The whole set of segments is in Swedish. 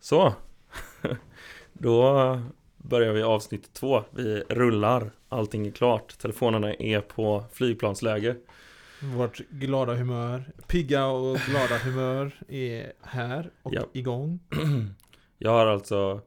Så. Då börjar vi avsnitt två. Vi rullar. Allting är klart. Telefonerna är på flygplansläge. Vårt glada humör, pigga och glada humör är här och Ja. igång. Jag har alltså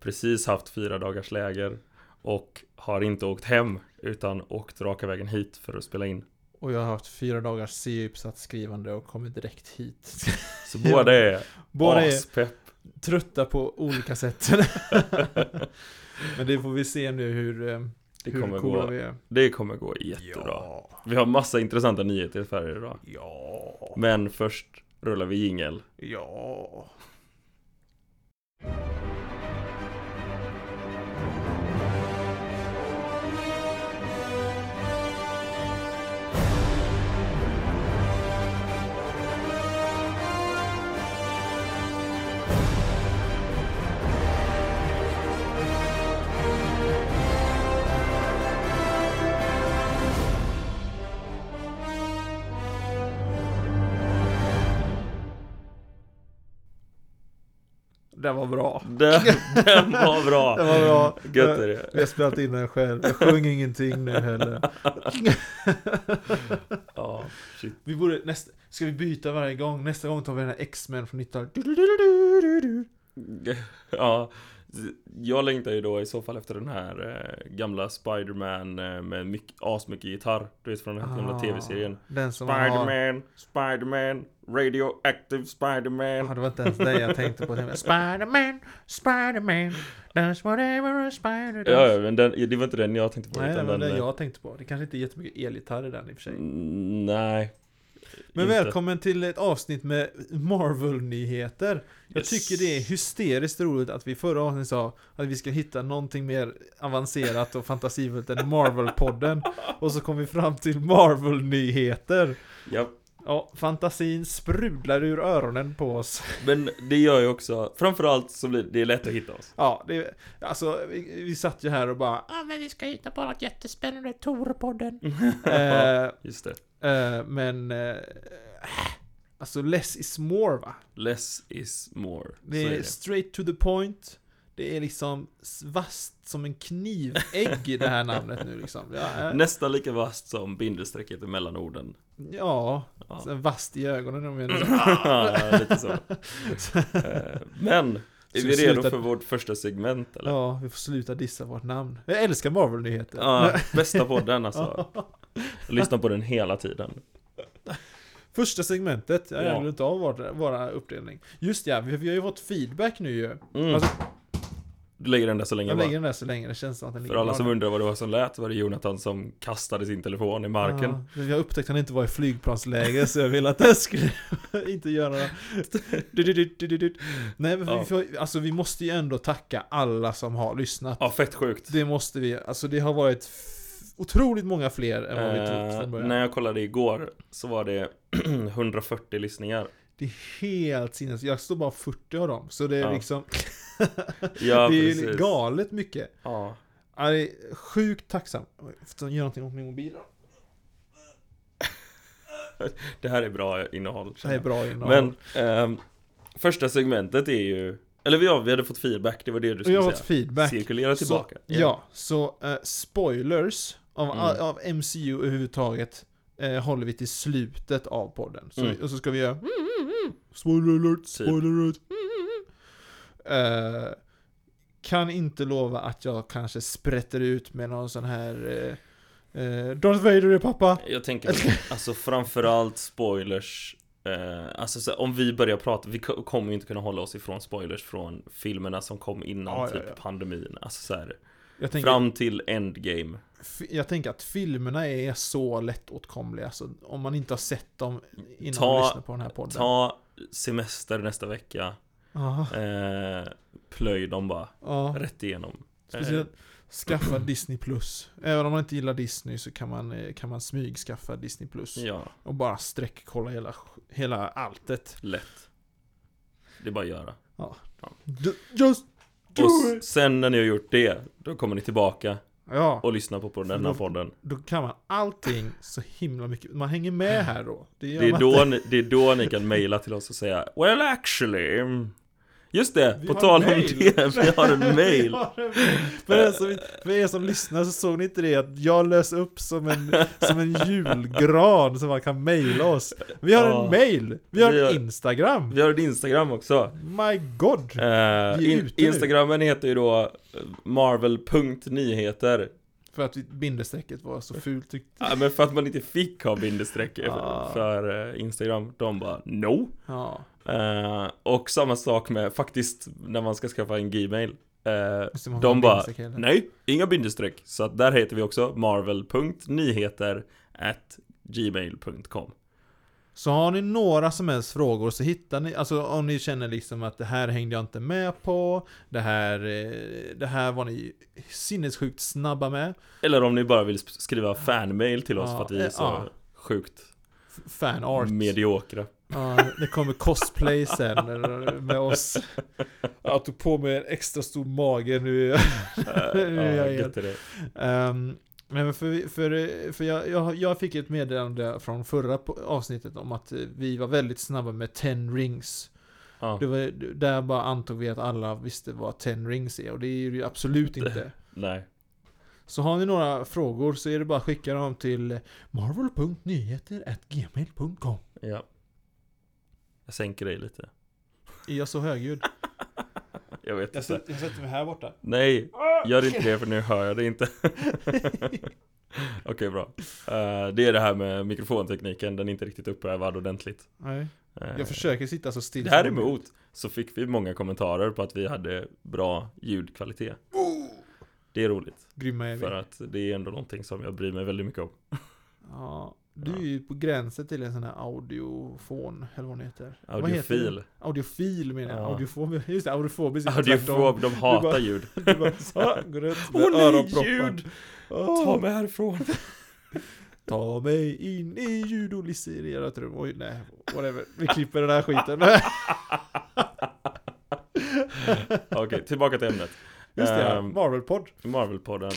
precis haft fyra dagars läger och har inte åkt hem utan åkt raka vägen hit för att spela in. Och jag har haft fyra dagars C-uppsatt skrivande och kommit direkt hit. Så båda är Båda är aspepp. trötta på olika sätt. Men det får vi se nu hur, eh, Det hur kommer, coola gå, vi är. det kommer gå jättebra. Vi har massa intressanta nyheter för er idag. Ja. Men först rullar vi jingel. Ja. Den var bra. Den, den var bra. Den var bra. Gött är det. Har spelat in den själv. Jag sjöng ingenting nu heller. Ja, shit. Vi borde nästa, ska vi byta varje gång? Nästa gång tar vi den här X-Men från 90-talet. Ja, jag längtar ju då i så fall efter den här eh, gamla Spider-Man eh, med mycket, asmycket gitarr. Du vet från den här gamla Ah, tv-serien. Den som har... Spider-Man, Spider-Man, Radioactive Spider-Man. Ja, det var inte ens det jag tänkte på. Spider-Man, Spider-Man, does whatever a spider does. Ja, ja, men den, det var inte den jag tänkte på. Nej, det var den, den eh, jag tänkte på. Det kanske inte är jättemycket elgitarr i den i och för sig. mm, Nej. Men inte. välkommen till ett avsnitt med Marvel-nyheter. Jag Yes. tycker det är hysteriskt roligt att vi förra avsnittet sa att vi ska hitta någonting mer avancerat och fantasifullt än Marvel-podden. Och så kom vi fram till Marvel-nyheter. Ja, Ja, fantasin sprudlar ur öronen på oss. men det gör ju också, framförallt så blir det lätt att hitta oss. Ja, det, alltså vi, vi satt ju här och bara Ja, men vi ska hitta på något jättespännande Tor-podden. eh, Just det. eh, men eh, Alltså less is more va? Less is more. Det är är det. straight to the point. Det är liksom vasst som en knivägg i det här namnet nu liksom. Ja, eh, Nästan lika vasst som bindestrecket mellan orden. Ja Ja. så vasst i ögonen om jag nu Ja, lite så. Eh, Men, är Ska vi vi redo sluta- för vårt första segment eller? Ja, vi får sluta dissa vårt namn. Jag älskar Marvel-nyheter. Ja, bästa podden alltså. Jag lyssnar på den hela tiden. Första segmentet, jag Ja. glömde inte av vår, våra uppdelning. Just ja, vi, vi har ju fått feedback nu ju. Mm. Alltså, Du lägger den där så länge jag lägger den där så länge, det känns som att den För alla som undrar vad det var som lät var det Jonathan som kastade sin telefon i marken. Ja, jag upptäckte att han inte var i flygplansläge så jag ville att den skulle inte göra Du-du-du-du-du-du. Nej men Ja. vi, alltså vi måste ju ändå tacka alla som har lyssnat. Ja, fett sjukt. Det måste vi, alltså det har varit otroligt många fler än vad vi Eh, från början. när jag kollade igår så var det 140 lyssningar. Det är helt sinnes, jag står bara 40 av dem. Så det är Ja. liksom, Ja, det är precis. galet mycket. Ja. Ja, det är sjukt tacksam. Jag göra någonting åt min mobil. Det här är bra innehåll. Det här är jag. bra innehåll. Men ehm, första segmentet är ju Eller ja, vi hade fått feedback, det var det du skulle jag har säga fått feedback. Cirkulera tillbaka Så, ja, så eh, spoilers av, Mm. av MCU överhuvudtaget eh, håller vi till slutet av podden. Så, Mm. Och så ska vi göra Spoiler alert, spoiler alert. Eh, kan inte lova att jag kanske sprätter ut med någon sån här eh, eh, Darth Vader är pappa. Jag tänker, alltså framförallt spoilers Alltså så, om vi börjar prata, vi ko- kommer ju inte kunna hålla oss ifrån spoilers från filmerna som kom innan Ja, ja, typ ja. pandemin Alltså så här, Jag tänker, fram till endgame jag tänker att filmerna är så lättåtkomliga så om man inte har sett dem innan Ta- man lyssnar på den här podden. Ta semester nästa vecka Ja, eh, Plöj dem bara, ja. rätt igenom Speciellt skaffa Disney Plus. Även om man inte gillar Disney så kan man, eh, kan man smygskaffa Disney Plus. Ja, Och bara sträckkolla hela, hela alltet. lätt Det är bara att göra Ju- Just do Och it! s- sen när ni har gjort det, då kommer ni tillbaka Ja, och lyssna på, på För denna då- podden. då kan man allting så himla mycket. Man hänger med här då. gör Det är, då ni, det är då ni kan mejla till oss och säga Well actually mm, Just det, Vi på tal om det, vi har en mail en. För er, som, för er som lyssnar så såg ni inte det att jag lös upp som en, som en julgran som man kan mejla oss. Vi har Ja. en mail, vi har Vi har- en Instagram. Vi har ett Instagram också My God! är in. Instagrammen heter ju då marvel.nyheter För att bindestrecket var så fult tyckte ja, Men för att man inte fick ha bindestreck för, Ah. för eh, Instagram De bara no Ja, eh, Och samma sak med faktiskt när man ska skaffa en Gmail ha De bara. Nej, inga bindestreck Så att där heter vi också marvel.nyheter at gmail.com Så har ni några som helst frågor så hittar ni, alltså om ni känner liksom att det här hängde jag inte med på, det här, eh, det här var ni sinnessjukt snabba med. Eller om ni bara vill sk- skriva fanmail till oss Ja, för att vi är eh, så ja. sjukt Fanart. mediokra Ja, det kommer cosplay sen eller med oss. Jag tog på mig en extra stor mage nu. Eh, Nu ja, jag gött är det. Ehm, men för, för, för jag, jag, jag fick ett meddelande från förra avsnittet om att eh, vi var väldigt snabba med 10 rings. Ja, Det var, där bara antog vi att alla visste vad 10 rings är och det är ju absolut inte. nej Så har ni några frågor så är det bara att skicka dem till marvel.nyheter.gmail.com Ja Jag sänker dig lite Är jag så högljudd? Jag vet Jag inte. jag sätter mig här borta. Nej, gör inte det för nu hör jag det inte. Okej bra. Eh, Det är det här med mikrofontekniken, den är inte riktigt uppövad ordentligt. Nej. Eh, Jag försöker sitta så still Däremot så fick vi många kommentarer på att vi hade bra ljudkvalitet. Det är roligt. Grymma är vi. För att det är ändå någonting som jag bryr mig väldigt mycket om. Ja, du är ju på gränsen till en sån här audiofon, eller vad det heter. Vad heter Audiofil det? Audiofil menar jag. Ja. Audiofob, just det, audiofobis. är Audiofob, de hatar bara- ljud. Du bara, ah, går runt med Åh nej, öronproppar. ljud! Åh, Ta mig härifrån ta mig in i ljudoliserat rum. Oj, nej, whatever. Vi klipper den här skiten. Okej, tillbaka till ämnet Just det, Ehm, Marvel-podd. Marvel-podden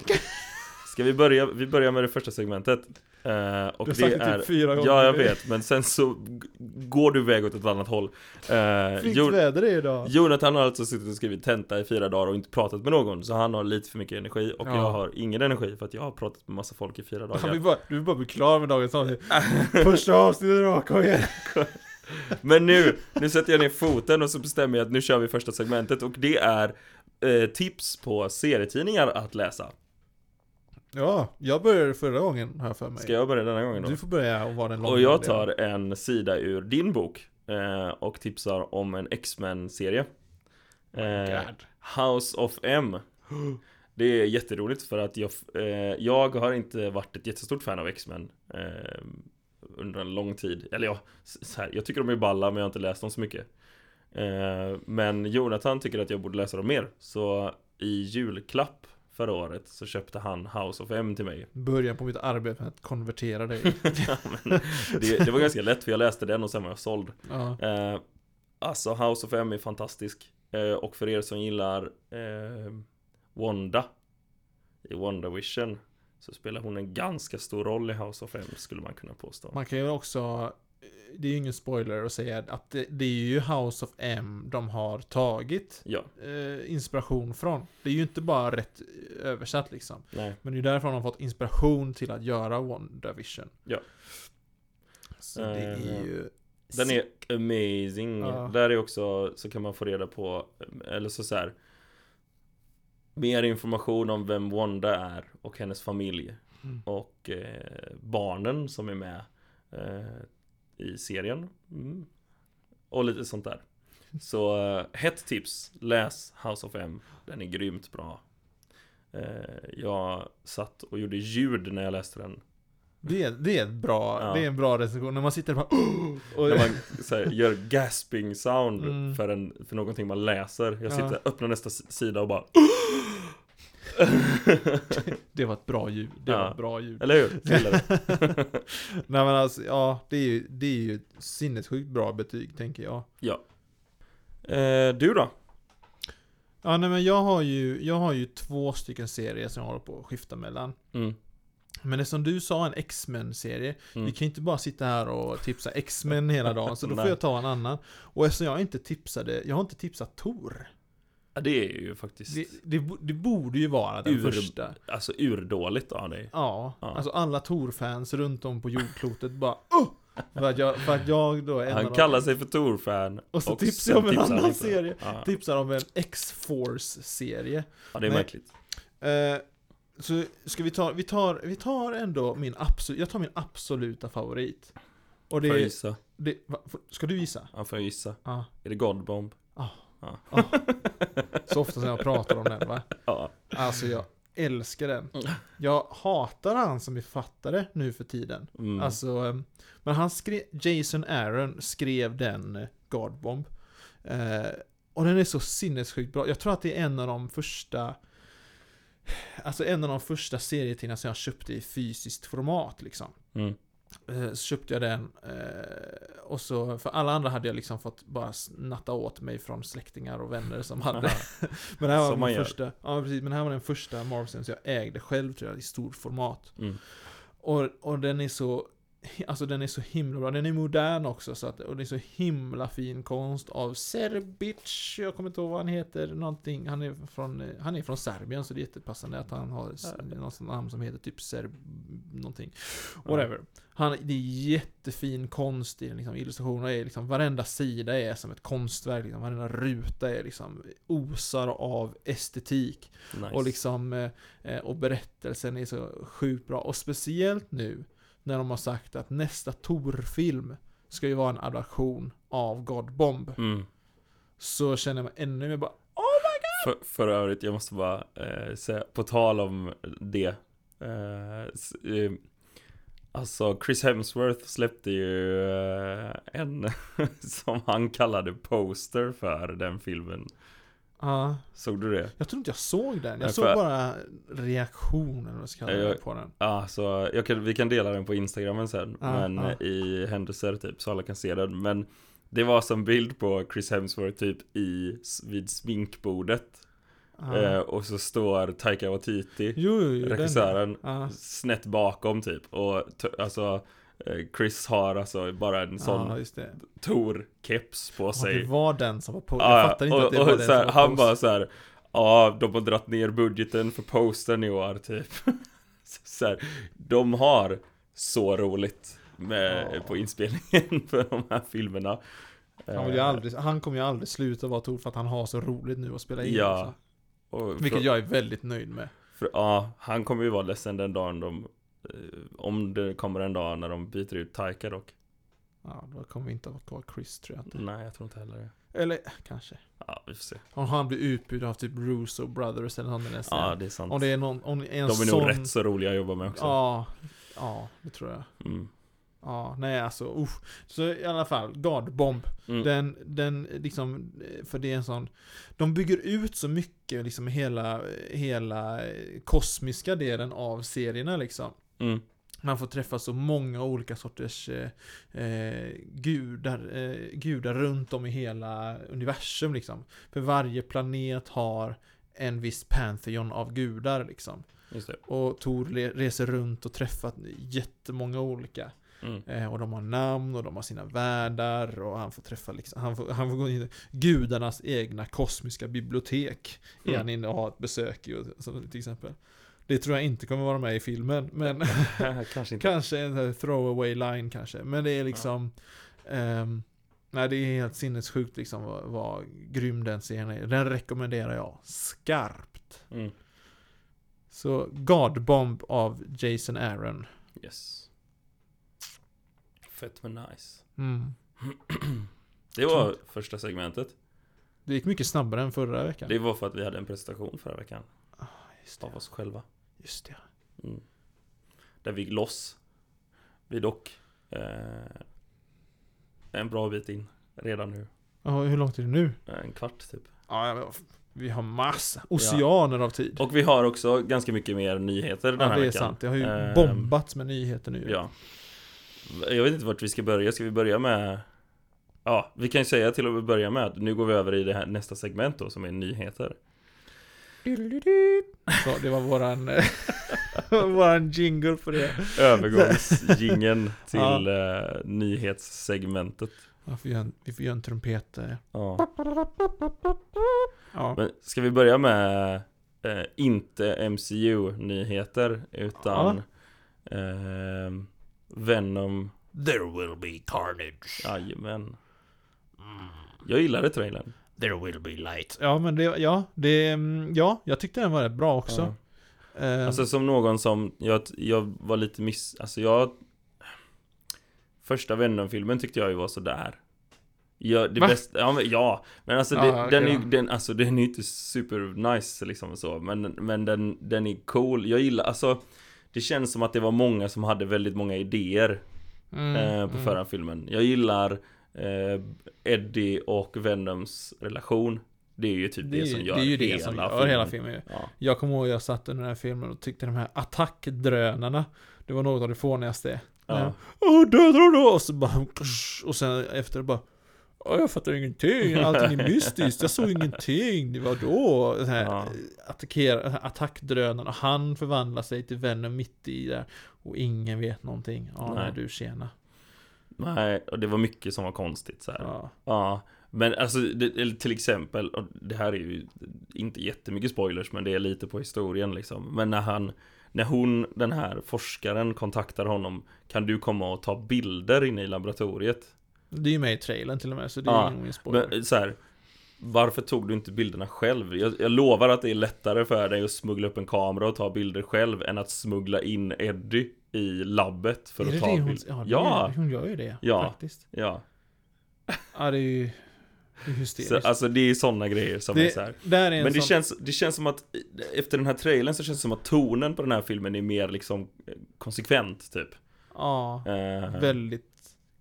Ska vi börja, vi börjar med det första segmentet Eh, Och Du har det sagt det är typ fyra gånger. Ja jag vet, men sen så går du iväg åt ett annat håll Eh, Fint Jo- väder det är idag. Jonathan har alltså suttit och skrivit tenta i fyra dagar och inte pratat med någon Så han har lite för mycket energi och Ja. jag har ingen energi för att jag har pratat med massa folk i fyra dagar vill bara, du vill bara bli klar med dagens avsnitt. Första avsnittet då, kom igen. Men nu, nu sätter jag ner foten och så bestämmer jag att nu kör vi första segmentet och det är eh, tips på serietidningar att läsa Ja, jag började förra gången jag för mig. Ska jag börja denna gången då? Du får börja och vara den Och jag tar en sida ur din bok eh, och tipsar om en X-Men-serie eh, God. House of M Det är jätteroligt för att jag, eh, jag har inte varit ett jättestort fan av X-Men eh, Under en lång tid Eller ja, så här, jag tycker de är balla men jag har inte läst dem så mycket eh, Men Jonathan tycker att jag borde läsa dem mer Så i julklapp förra året så köpte han House of M till mig Början på mitt arbete med att konvertera dig. ja, det, det var ganska lätt för jag läste den och sen var jag såld ja. Eh, alltså House of M är fantastisk eh, Och för er som gillar eh, Wanda I WandaVision Så spelar hon en ganska stor roll i House of M skulle man kunna påstå Man kan ju också, det är ju ingen spoiler att säga att det, det är ju House of M de har tagit Ja, eh, inspiration från. Det är ju inte bara rätt översatt liksom. nej Men det är därför de har fått inspiration till att göra WandaVision. Ja. Så det är Eh, ju... Den är amazing Ja. Där är också så kan man få reda på Eller så, så här Mer information om vem Wanda är och hennes familj Mm. Och eh, barnen som är med eh, i serien mm. Och lite sånt där Så eh, hett tips Läs House of M Den är grymt bra eh, Jag satt och gjorde ljud när jag läste den Det är, det är bra, Ja. det är en bra recension. När man sitter och bara och, När man här, gör gasping sound Mm. för, en, för någonting man läser Jag Ja. sitter, öppnar nästa sida och bara Det var ett bra ljud. Det Ja. var ett bra ljud. Eller hur? Nej men alltså, ja, det är ju, det är ju ett sinnessjukt bra betyg, tänker jag. Ja eh, Du då? Ja, nej men jag har ju, jag har ju två stycken serier som jag håller på att skifta mellan. Mm. Men det som du sa, en X-Men-serie. Mm. Vi kan inte bara sitta här och tipsa X-Men hela dagen, så då får jag ta en annan. Och eftersom jag inte tipsade, jag har inte tipsat Tor. Ja, det är ju faktiskt Det, det, det borde ju vara den Ur- första. Alltså urdåligt av dig. Ja, Ja. alltså alla Tor-fans runt om på jordklotet bara oh! för, att jag, för att jag då är Han kallar sig för Tor-fan Och så tipsar sen jag om en tipsar annan serie. Ja. Tipsar om en X-Force-serie. ja, det är Nej. märkligt Eh, så ska vi ta, vi tar, vi tar ändå min absolut, jag tar min absoluta favorit. Och det Får jag är, gissa? det, va, ska du gissa? Ja, får jag gissa? Ja. Är det Godbomb? Så ofta som jag pratar om den va? Ja. Alltså jag älskar den. Jag hatar han som författare nu för tiden. Mm. Alltså, eh, men han skrev, Jason Aaron skrev den eh, Godbomb. Eh, och den är så sinnessjukt bra. Jag tror att det är en av de första Alltså en av de första serietidningarna som jag köpte i fysiskt format liksom. Mm. Eh, Så köpte jag den eh, och så, för alla andra hade jag liksom fått bara snatta åt mig från släktingar och vänner som hade. Men här var den första, ja precis, men här var den första Marvel som jag ägde själv tror jag i stort format. Mm. och, och den är så Alltså den är så himla bra, den är modern också så att, och det är så himla fin konst av Serbic, jag kommer inte ihåg vad han heter, någonting, han är från, eh, han är från Serbien så det är jättepassande att han har s- något namn som heter typ Serb, någonting. Whatever. Han, det är jättefin konst i den, liksom, illustrationerna är liksom, varenda sida är som ett konstverk, liksom, varenda ruta är liksom osar av estetik. Nice. Och liksom, eh, eh, och berättelsen är så sjukt bra. Och speciellt nu, när de har sagt att nästa Tor-film ska ju vara en adaption av God Bomb. mm. Så känner jag mig ännu mer bara, för, för övrigt, jag måste bara eh, säga, på tal om det eh, eh, Alltså Chris Hemsworth släppte ju eh, en som han kallade poster för den filmen ja. Såg du det? Jag tror inte jag såg den. Jag såg bara reaktionen, vad ska jag på den. Ja, så jag kan, vi kan dela den på Instagramen sen Ja, Men ja. i händelser typ, så alla kan se den Men det var som bild på Chris Hemsworth typ i, vid sminkbordet eh, Och så står Taika Waititi jo, jo, regissören snett bakom typ och alltså Chris har alltså bara en sån Ja. Tor-keps på Ja, sig det var den som var på. Ja, Jag fattar inte och, att det och var den så här, som var Han post. bara så här. Ja, de har dratt ner budgeten för postern i år typ så, här, De har så roligt med, Ja. på inspelningen för de här filmerna Han, vill ju Eh, aldrig, han kommer ju aldrig sluta vara Tor för att han har så roligt nu att spela in. Ja. Och Vilket jag är väldigt nöjd med. För, ja, han kommer ju vara ledsen den dagen de eh, Om det kommer en dag när de byter ut Taika dock Ja, då kommer vi inte att vara kvar Chris tror jag inte. Nej, jag tror inte heller det Eller kanske. Ja, vi får se Om han blir utbytt av typ Russo Brothers eller något nästa. Ja, det är sant Om det är någon, om det är en De är sån... nog rätt så roliga att jobba med också Ja, ja, det tror jag. mm. Ja, nej alltså usch. Så i alla fall, God Bomb. Mm. Den, den liksom, eh, för det är en sån De bygger ut så mycket liksom hela, hela eh, kosmiska delen av serierna liksom Mm. Man får träffa så många olika sorters eh, eh, gudar, eh, gudar runt om i hela universum liksom För varje planet har en viss pantheon av gudar liksom Och Tor reser runt och träffar jättemånga olika mm. Eh, och de har namn och de har sina världar och han får träffa liksom, han får, han får gå in i gudarnas egna kosmiska bibliotek. Är Mm. han inne och har ett besök i, till exempel. Det tror jag inte kommer vara med i filmen, men Kanske kanske en här throwaway line kanske. Men det är liksom, ehm, nej det är helt sinnessjukt liksom vad, vad grym den serien är. Den rekommenderar jag skarpt. mm. Så God Bomb av Jason Aaron. Yes Fett men nice Mm. Det var första segmentet Det gick mycket snabbare än förra veckan. Det var för att vi hade en presentation förra veckan det. Av oss själva Just det. mm. Där vi gick loss Vi dock eh, En bra bit in Redan nu Ja, hur långt är det nu? En kvart typ Ja, vi har massa oceaner av tid. Och vi har också ganska mycket mer nyheter den ja, här det är veckan sant. Det har ju Ehm, bombats med nyheter nu. Ja Jag vet inte vart vi ska börja, ska vi börja med Ja, vi kan ju säga till att börja med Nu går vi över i det här nästa segment då som är nyheter Så det var våran, våran jingle på det. Övergångsgingen till Ja. eh, nyhetssegmentet. Ja, vi, får en, vi får göra en trumpet där. Ja. Ja. Men ska vi börja med eh, inte MCU-nyheter utan eh, Venom There will be carnage. Jajamän Jag gillade trailern There will be light. Ja, men det, ja, det, mm, ja, jag tyckte den var rätt bra också. Ja. Eh, Alltså som någon som, jag, jag var lite miss, alltså jag Första Venom-filmen tyckte jag ju var sådär Ja, det Va? bästa, ja men ja Men alltså, Ja, det, okej den, är, ju- den, alltså den är ju inte super nice liksom så Men, men den, den är cool, jag gillar, alltså Det känns som att det var många som hade väldigt många idéer mm, eh, på mm. förra filmen Jag gillar eh, Eddie och Venoms relation Det är ju typ det, det, som gör det är ju hela det som filmen. gör hela filmen ju. Ja, Jag kommer ihåg jag satt under den här filmen och tyckte de här attackdrönarna Det var något av det fånigaste. ja. Åh, då! Och så bara... Och sen efter bara... Åh, jag fattar ingenting, allting är mystiskt, jag såg ingenting, det var då här, Ja. attackera, attackdrönarna, han förvandlar sig till Venom mitt i där Och ingen vet någonting, ja nej. du tjena Nej, och det var mycket som var konstigt så här. ja. Ja, men alltså det, till exempel, och det här är ju inte jättemycket spoilers men det är lite på historien liksom. Men när han, när hon, den här forskaren kontaktar honom Kan du komma och ta bilder inne i laboratoriet? Det är ju med i trailern till och med, så det är Ja, ingen spoiler Men så här, Varför tog du inte bilderna själv? Jag, jag lovar att det är lättare för dig att smuggla upp en kamera och ta bilder själv Än att smuggla in Eddie i labbet för är att det ta det hon, bilder ja, det Ja. Är, hon gör ju det, Ja. faktiskt Ja, Ja, det är ju det är så, hysteriskt alltså det är sådana grejer som är så här. det, är en Men det sån, känns, det känns som att Efter den här trailern så känns det som att tonen på den här filmen är mer liksom eh, Konsekvent typ Ja, Eh, väldigt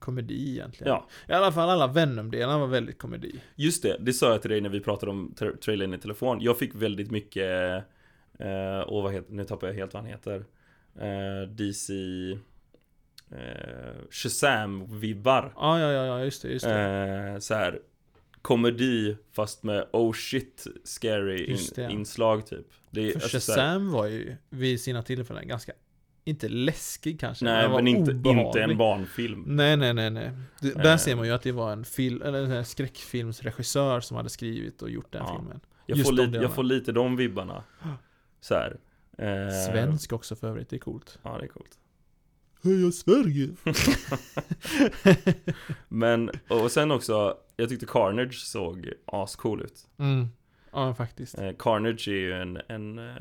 komedi egentligen. Ja, I alla fall alla Venom-delarna var väldigt komedi. Just det, det sa jag till dig när vi pratade om tra- trailern i telefon. Jag fick väldigt mycket eh, Och vad heter, nu tappar jag helt vad han heter eh, DC eh, Shazam-vibbar. Ja, ja, ja, ja, just det, just det. Eh, Så här Komedi fast med oh shit scary in, inslag typ. Det, För alltså, Shazam var ju vid sina tillfällen ganska, inte läskig kanske, Nej men inte, obehaglig. inte en barnfilm Nej, nej, nej, nej. Det, Eh. där ser man ju att det var en film, eller en skräckfilmsregissör som hade skrivit och gjort den Ja. filmen. Jag Just får, lite, jag får lite de vibbarna Så här. Eh, Svensk också för övrigt, det är coolt. Ja det är coolt Heja Sverige! Men, och sen också Jag tyckte Carnage såg ascool ut Mm. Ja, faktiskt. eh, Carnage är ju en, en, eh,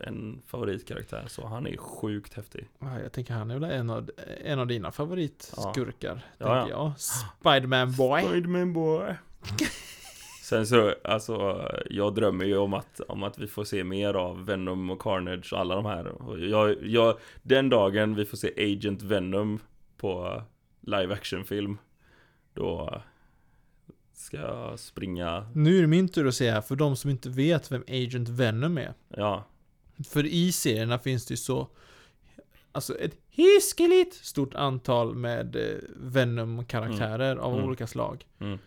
en favoritkaraktär Så han är sjukt häftig Ja, jag tänker han är väl en av, en av dina favoritskurkar, Ja, tänker jag. Spiderman boy. Spiderman boy Sen så, alltså Jag drömmer ju om att, om att vi får se mer av Venom och Carnage och alla de här jag, jag, Den dagen vi får se Agent Venom på live action film Då ska jag springa, Nu är det min tur att säga, för de som inte vet vem Agent Venom är. ja, För i serierna finns det ju så Alltså ett hiskeligt stort antal med eh, Venom-karaktärer av Mm. olika slag. Mm.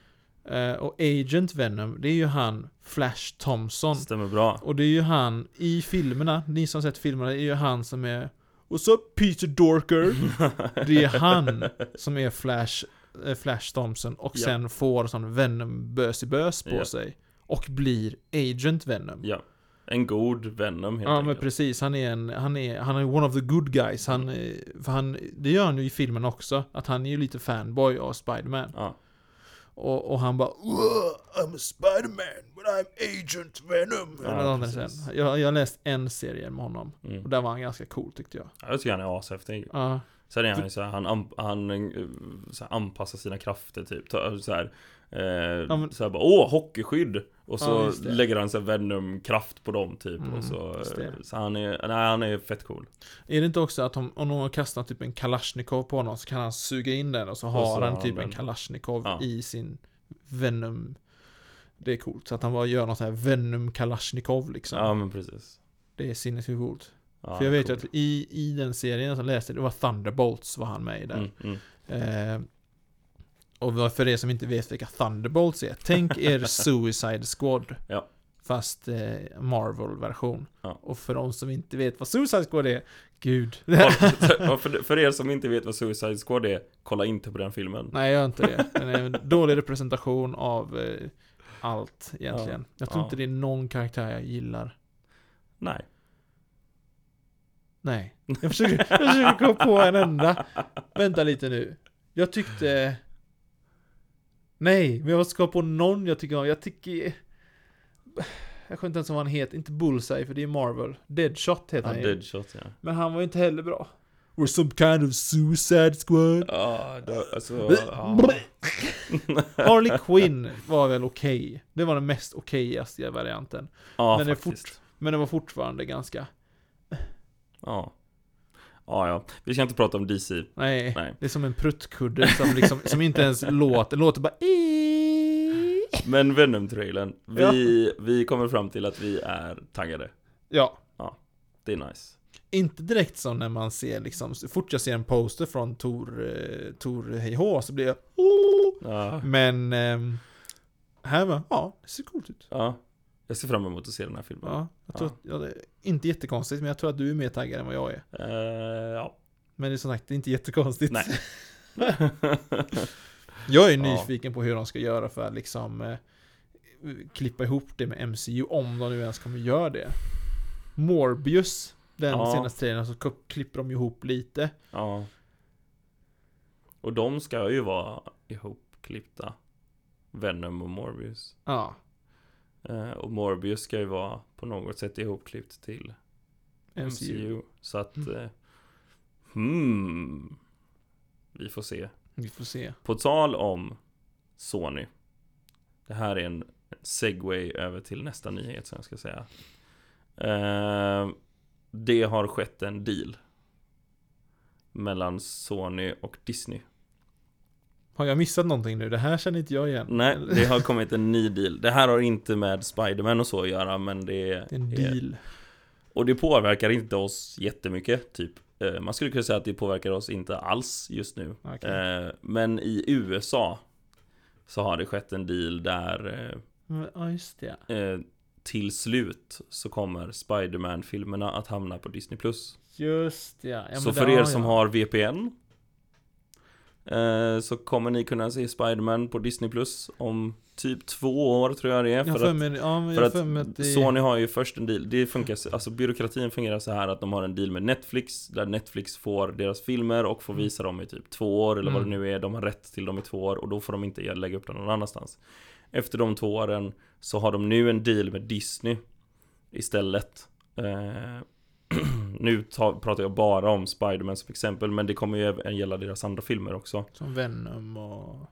Eh, och Agent Venom, det är ju han Flash Thompson. stämmer bra Och det är ju han i filmerna, ni som sett filmerna, det är ju han som är What's up Peter Dorker? Det är han som är Flash, Flash Thompson och Ja. sen får sån Venom-bös på Ja. sig. Och blir Agent Venom. Ja, en god Venom helt Ja men enkelt precis, han är en, han är, han är one of the good guys. Han, eh, för han, det gör han ju i filmen också. Att han är ju lite fanboy av Spiderman. Ja, Och, och han bara "Whoa, I'm a Spiderman, but I'm Agent Venom. Ja. Jag, jag har läst en serie med honom. mm. Och där var han ganska cool tyckte jag. Jag tycker han är ashäftig Ja, Sen är han ju såhär, han, an, han eh, så här, anpassar sina krafter typ Ta- så här, eh, men- så här bara, åh hockeyskydd! Och så Ja, lägger han så här Venom-kraft på dem typ Mm, och så, så han är, nej han är fett cool. Är det inte också att om, om någon kastar typ en Kalashnikov på honom så kan han suga in den och så har så han typ han en. Kalashnikov Ja. i sin Venom. Det är coolt, så att han bara gör någon sån här Venom Kalashnikov liksom. Ja men precis. Det är sinnessjukt coolt ja, För jag vet ju cool. att i, i den serien som läste, det var Thunderbolts var han med i där mm, mm. eh, Och för er som inte vet vilka Thunderbolts är Tänk er Suicide Squad Ja. Fast eh, Marvel-version. Ja. Och för de som inte vet vad Suicide Squad är, gud. För, för er som inte vet vad Suicide Squad är, kolla inte på den filmen. Nej, gör inte det. Den är en dålig representation av eh, allt egentligen. Jag tror inte det är någon karaktär jag gillar. Nej. Nej. Jag försöker, jag försöker komma på en enda. Vänta lite nu. Jag tyckte... Nej, men jag måste komma på någon jag tycker om. Jag tycker... Jag kommer inte ens ihåg vad han heter. Inte Bullseye, för det är Marvel. Deadshot heter Ja, han. Deadshot ja. Men han var ju inte heller bra. We're some kind of suicide squad. Ja, då, alltså... Ja. Harley Quinn var väl okej. Det var den mest okejaste varianten. ja Men det är faktiskt. Men den var fortfarande ganska... Ja. Ja, ja. Vi ska inte prata om DC. Nej, Nej. det är som en pruttkudde som, liksom, som inte ens låter. Låter bara... Men Venom-trailern. Vi, vi kommer fram till att vi är taggade. Ja, Det är nice. inte direkt som när man ser liksom, så fort jag ser en poster från Tor, eh, Tor Hej så blir jag... Ja. Men... ehm, här var, ja, det ser coolt ut. ja. Jag ser fram emot att se den här filmen. Ja, jag tror Ja. att, ja, inte jättekonstigt, men jag tror att du är mer taggad än vad jag är. Eh, ja. Men det är som sagt, det är inte jättekonstigt. Nej. Jag är Ja. nyfiken på hur de ska göra för att liksom eh, klippa ihop det med MCU, om de nu ens kommer göra det. Morbius, den Ja. senaste trailern, så klipper de ihop lite. ja. Och de ska ju vara ihopklippta. Venom och Morbius. Ja, och Morbius ska ju vara på något sätt ihopklippt till MCU. MCU. Så att... Mm. Eh, hmm. Vi får se. Vi får se. På tal om Sony. Det här är en segway över till nästa nyhet som jag ska säga. Eh, det har skett en deal. Mellan Sony och Disney. Har jag missat någonting nu? Det här känner inte jag igen. Nej, det har kommit en ny deal. Det här har inte med Spiderman och så att göra, men det är... Är en deal. Och det påverkar inte oss jättemycket, typ. Eh, Man skulle kunna säga att det påverkar oss inte alls just nu. Okej. Eh, Men i USA så har det skett en deal där Ja, just det. eh, till slut så kommer Spiderman-filmerna att hamna på Disney+. Just det. Ja, så för er som har VPN så kommer ni kunna se Spiderman på Disney Plus om typ två år tror jag det är. Jag För för att ja, för att det... Sony har ju först en deal, det funkar, så- alltså byråkratin fungerar så här att de har en deal med Netflix Där Netflix får deras filmer och får Mm. visa dem i typ två år eller vad det Mm. nu är De har rätt till dem i två år och då får de inte lägga upp dem någon annanstans Efter de två åren så har de nu en deal med Disney Istället eh, Nu ta, pratar jag bara om Spiderman som exempel men det kommer ju även gälla deras andra filmer också Som Venom och...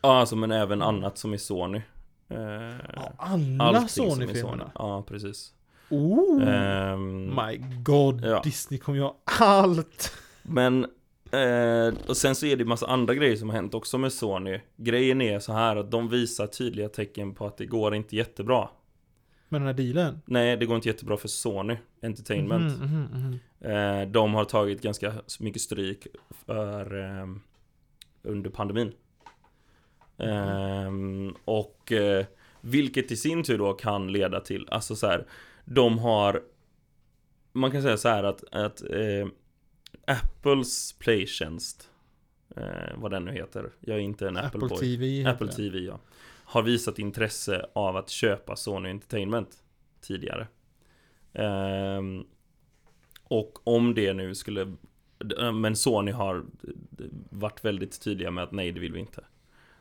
Ja alltså men även annat som är Sony eh, Ja, alla. Sony-filmerna. Ja precis Oh! Ehm, My God, ja. Disney kommer göra allt! Men eh, Och sen så är det massa andra grejer som har hänt också med Sony Grejen är så här att de visar tydliga tecken på att det går inte jättebra Med den här dealen? Nej, det går inte jättebra för Sony Entertainment Mhm, mhm, mhm. eh, De har tagit ganska mycket stryk för eh, Under pandemin Ehm, Och eh, Vilket i sin tur då kan leda till Alltså så här De har Man kan säga så här att, att eh, Apples Playtjänst eh, Vad den nu heter Jag är inte en Apple, Apple TV Apple. TV ja har visat intresse av att köpa Sony Entertainment Tidigare. Ehm, och om det nu skulle Men Sony har varit väldigt tydliga med att nej det vill vi inte.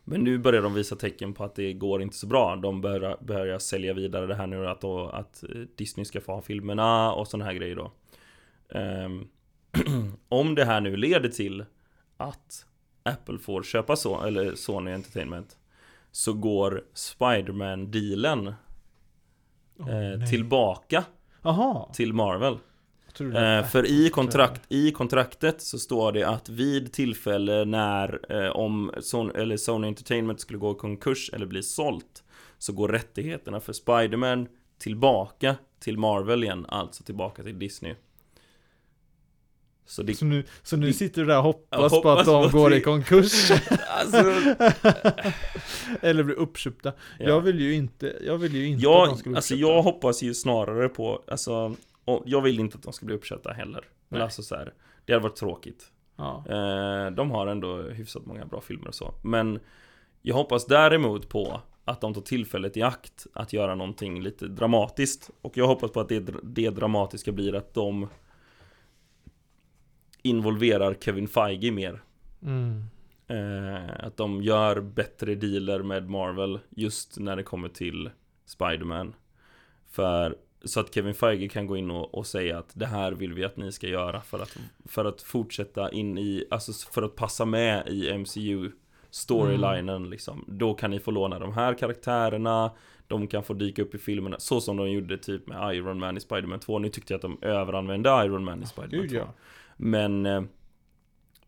Men nu börjar de visa tecken på att det går inte så bra. De börjar, börjar sälja vidare det här nu att, då, att Disney ska få ha filmerna och sådana här grejer då. Ehm, om det här nu leder till att Apple får köpa så, eller Sony Entertainment så går Spiderman-dealen Åh, eh, tillbaka Jaha! till Marvel Eh, för i, kontrakt, i kontraktet så står det att vid tillfälle när eh, om Sony, eller Sony Entertainment skulle gå i konkurs eller bli sålt så går rättigheterna för Spiderman tillbaka till Marvel igen, alltså tillbaka till Disney. Så det, Så nu, så nu sitter du där och hoppas, Jag på att hoppas de går det. i konkurs. alltså, Eller blir uppköpta. ja. Jag vill ju inte, jag vill ju inte att Jag, de ska bli alltså uppköpta. jag hoppas ju snarare på, alltså, och jag vill inte att de ska bli uppköpta heller. Men alltså så här, det hade varit tråkigt. Ja. Eh, de har ändå hyfsat många bra filmer och så. Men jag hoppas däremot på att de tar tillfället i akt att göra någonting lite dramatiskt. Och jag hoppas på att det, det dramatiska blir att de involverar Kevin Feige mer. Mm. Eh, att de gör bättre dealer med Marvel just när det kommer till Spider-Man. För så att Kevin Feige kan gå in och, och säga att det här vill vi att ni ska göra för att, för att fortsätta in i, alltså för att passa med i MCU storylinen liksom. Då kan ni få låna de här karaktärerna, de kan få dyka upp i filmerna, så som de gjorde typ med Iron Man i Spider-Man 2. Nu tyckte jag att de överanvände Iron Man i Spider-Man Gud 2. ja. Men, eh,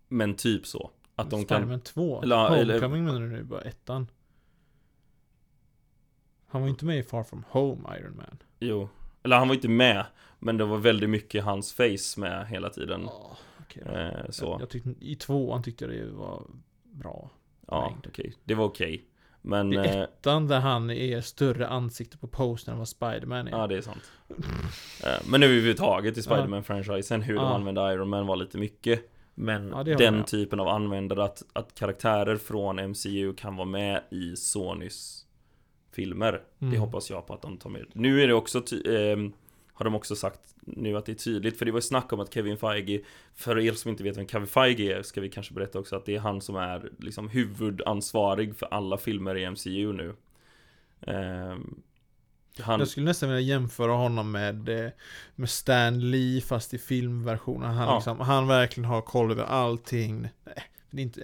men typ så. Att de kan Spiderman 2? Eller- eller- Homecoming menar du nu, bara ettan? Han var ju inte med i Far From Home, Iron Man. Jo, eller han var inte med Men det var väldigt mycket hans face med hela tiden Ja, okej då. eh, Jag, Så, jag tyckte, I tvåan tyckte jag det var bra. ja okej Det var okej Men, I eh, ettan där han är större ansikte på postern än vad Spiderman är. ja det är sant. Eh, Men överhuvudtaget i Spiderman-franchisen. Hur de Ja. använde Iron Man var lite mycket. Men Ja, det den typen av användare att, att karaktärer från MCU kan vara med i Sonys filmer. Det Mm. hoppas jag på att de tar med. Nu är det också ty- ehm, Har de också sagt nu att det är tydligt För det var ju snack om att Kevin Feige För er som inte vet vem Kevin Feige är Ska vi kanske berätta också att det är han som är liksom huvudansvarig för alla filmer i MCU nu Ehm, Han, Jag skulle nästan vilja jämföra honom med, eh, med Stan Lee fast i filmversionen. Han, Ja. liksom, han verkligen har koll över allting. Nej, inte,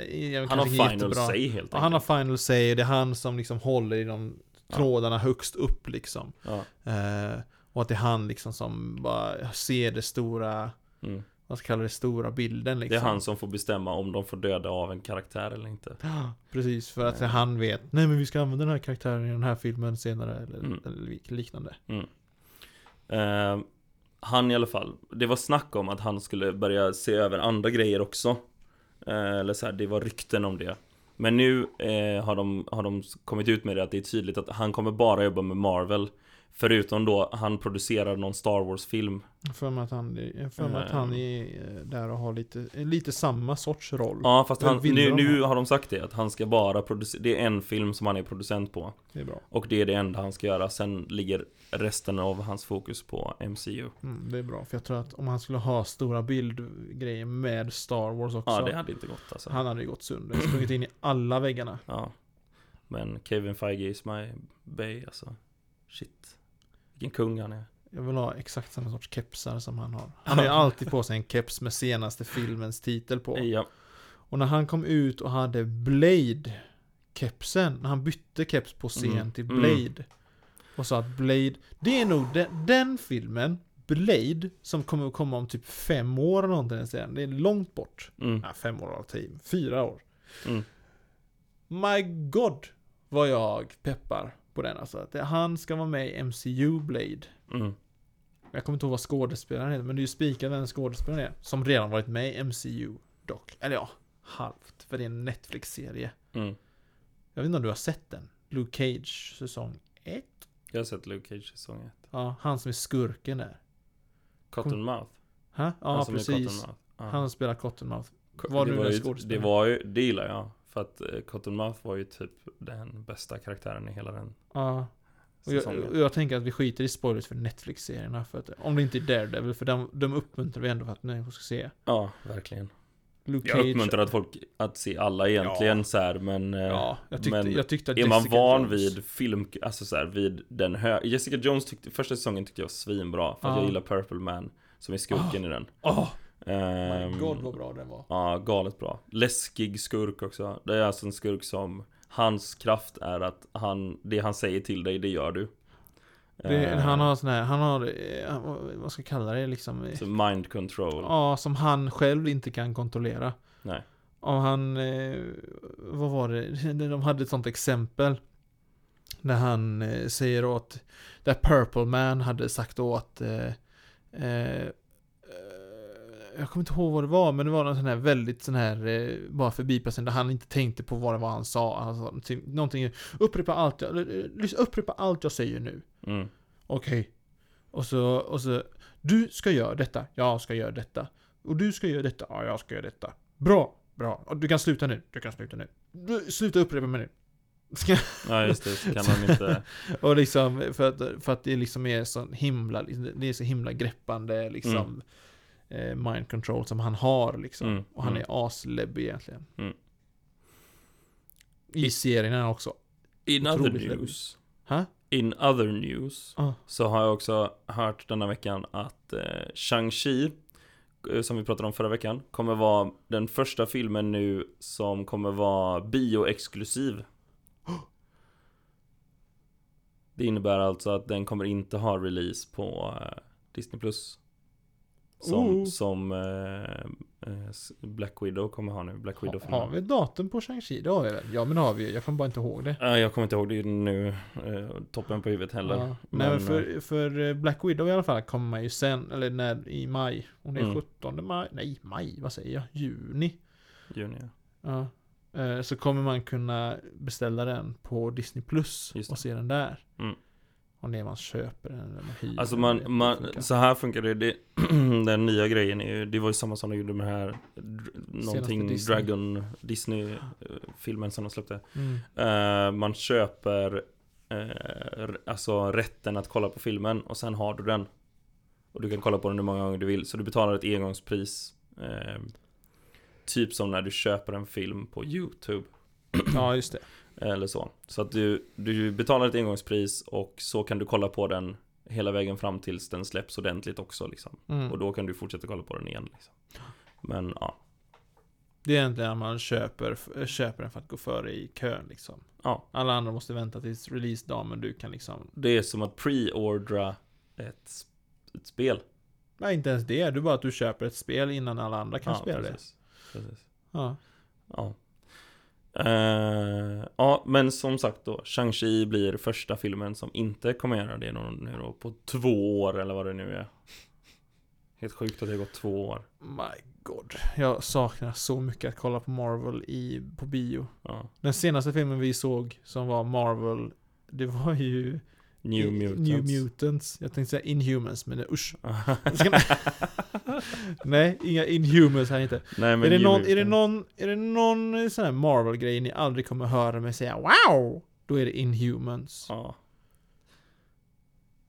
han har final jättebra. say helt Ja, han har enkelt final say och det är han som liksom håller i de Ja. trådarna högst upp liksom. ja. Eh, och att det är han liksom som bara ser det stora, mm. vad ska kalla det, stora bilden Det är liksom. han som får bestämma om de får döda av en karaktär eller inte Ja, Precis, för att Eh. han vet, nej men vi ska använda den här karaktären i den här filmen senare eller, Mm. eller lik- liknande. Eh, han i alla fall, det var snack om att han skulle börja se över andra grejer också. Eh, eller så här, det var rykten om det. Men nu eh, har, de, har de kommit ut med det att det är tydligt att han kommer bara jobba med Marvel. Förutom då, han producerar någon Star Wars-film. För mig att han, för mig att Eh. han är eh, där och har lite, lite samma sorts roll. Ja, fast han, nu, nu ha? har de sagt det, att han ska bara producera, det är en film som han är producent på. Det är bra. Och det är det enda han ska göra, sen ligger resten av hans fokus på MCU. Mm, det är bra, för jag tror att om han skulle ha stora bildgrejer med Star Wars också. Ja, det hade inte gått alltså. Han hade ju gått sönder, sprungit in i alla väggarna. Ja. Men Kevin Feige is my bay alltså. Shit. Vilken kung han är. Jag vill ha exakt samma sorts kepsar som han har. Han har ju alltid på sig en keps med senaste filmens titel på. Ja. Och när han kom ut och hade Blade kepsen, när han bytte keps på scen Mm, till mm. Blade. Och sa att Blade, det är nog den, den filmen, Blade, som kommer att komma om typ fem år eller någonting sen. Det är långt bort. Mm. Ja, fem år av tid, fyra år. Mm. My God, vad jag peppar på den alltså. Att han ska vara med i MCU Blade. Mm. Jag kommer inte ihåg vad skådespelaren heter, men det är ju spikat vem skådespelaren är. Som redan varit med i MCU dock. Eller ja, halvt. För det är en Netflix-serie. Mm. Jag vet inte om du har sett den? Luke Cage säsong 1? Jag har sett Luke Cage säsong 1. Ja, han som är skurken där. Cottonmouth. Ha? Ja, Han precis. Cottonmouth. Ja. Han spelar Cottonmouth. Var det var ju. Det var ju, det gillar jag. För att eh, Cottonmouth var ju typ den bästa karaktären i hela den Ja. Och jag, och jag tänker att vi skiter i spoilers för Netflix-serierna. För att, om det inte är Daredevil, för de, de uppmuntrar vi ändå för att människor ska se. Ja, verkligen. Luke Jag Cage. uppmuntrar att folk att se alla egentligen Ja. så här, men... eh, Ja, jag tyckte, men jag tyckte att Är man Jessica van Jones- vid film, alltså så här, vid den hö... Jessica Jones tyckte, första säsongen tyckte jag var svinbra För att Ja. jag gillar Purple Man Som är skurken i den Åh! Ehm, my god vad bra den var. Ja, galet bra Läskig skurk också Det är alltså en skurk som Hans kraft är att han, det han säger till dig, det gör du Det, Ehm, han har sån här, han har, eh, vad ska jag kalla det liksom? eh, så mind control Ja, som han själv inte kan kontrollera. Nej. Och han, eh, vad var det? De hade ett sånt exempel. När han säger åt, där Purple Man hade sagt åt, eh, eh, jag kommer inte ihåg vad det var, men det var någon sån här väldigt sån här, eh, bara förbipasserande, där han inte tänkte på vad det var han sa. Typ någonting, upprepa allt, jag- upprepa allt jag säger nu. Mm. Okej. Och så, och så, du ska göra detta, jag ska göra detta. Och du ska göra detta, ja jag ska göra detta. Bra, bra. Och du kan sluta nu, du kan sluta nu. Du, sluta upprepa mig nu. Ja just det, så kan han inte och liksom, för att, för att det liksom är så himla, det är så himla greppande liksom eh, mind control som han har liksom. Mm, Och han mm. är asläbbig egentligen. Mm. I serien är han också. In other news Ha? In other news Ah. Så har jag också hört denna veckan att eh, Shang-Chi eh, Som vi pratade om förra veckan Kommer vara den första filmen nu Som kommer vara bioexklusiv Det innebär alltså att den kommer inte ha release på eh, Disney Plus Som, Oh. som eh, eh, Black Widow kommer ha nu Black Ha, Widow har vi datum på Shang-Chi? Det har vi väl? Ja men det har vi Jag kommer bara inte ihåg det. Ja, Jag kommer inte ihåg det nu eh, Toppen på huvudet heller Ja. Nej Men, men för, för eh, Black Widow i alla fall kommer ju sen, eller när, i maj. Det är Mm. 17 maj, nej maj, vad säger jag? Juni. eh, juni, ja. Eh, Så kommer man kunna beställa den på Disney Plus och se den där. Mm. Om det är man köper den eller man hyr Alltså man, man så här funkar det, det Den nya grejen är ju, det var ju samma som de gjorde med här Någonting Disney. Dragon Disney-filmen som de släppte Mm. Eh, Man köper r- Alltså rätten att kolla på filmen och sen har du den Och du kan kolla på den hur många gånger du vill, så du betalar ett engångspris eh, Typ som när du köper en film på YouTube Ja just det. Eller så. Så att du, du betalar ett engångspris och så kan du kolla på den hela vägen fram tills den släpps ordentligt också liksom. Mm. Och då kan du fortsätta kolla på den igen liksom. Men ja, Det är egentligen att man köper, köper den för att gå före i kön liksom. ja. Alla andra måste vänta tills releasedag men du kan liksom Det är som att pre-ordra ett, ett spel. Nej inte ens det, du bara att du köper ett spel innan alla andra kan ja, spela precis. Precis. det. Ja. Ja. Eh, ja, men som sagt då, Shang-Chi blir första filmen som inte kommer göra det nu då på två år eller vad det nu är. Helt sjukt att det har gått två år. My god. Jag saknar så mycket att kolla på Marvel i, på bio. Ja. Den senaste filmen vi såg som var Marvel, det var ju New Mutants. New Mutants. Jag tänkte säga Inhumans, men usch. Nej, inga Inhumans här inte. Nej men Är det, någon, är, det någon, är det någon sån här Marvel-grej ni aldrig kommer höra mig säga Wow! Då är det Inhumans. Ja.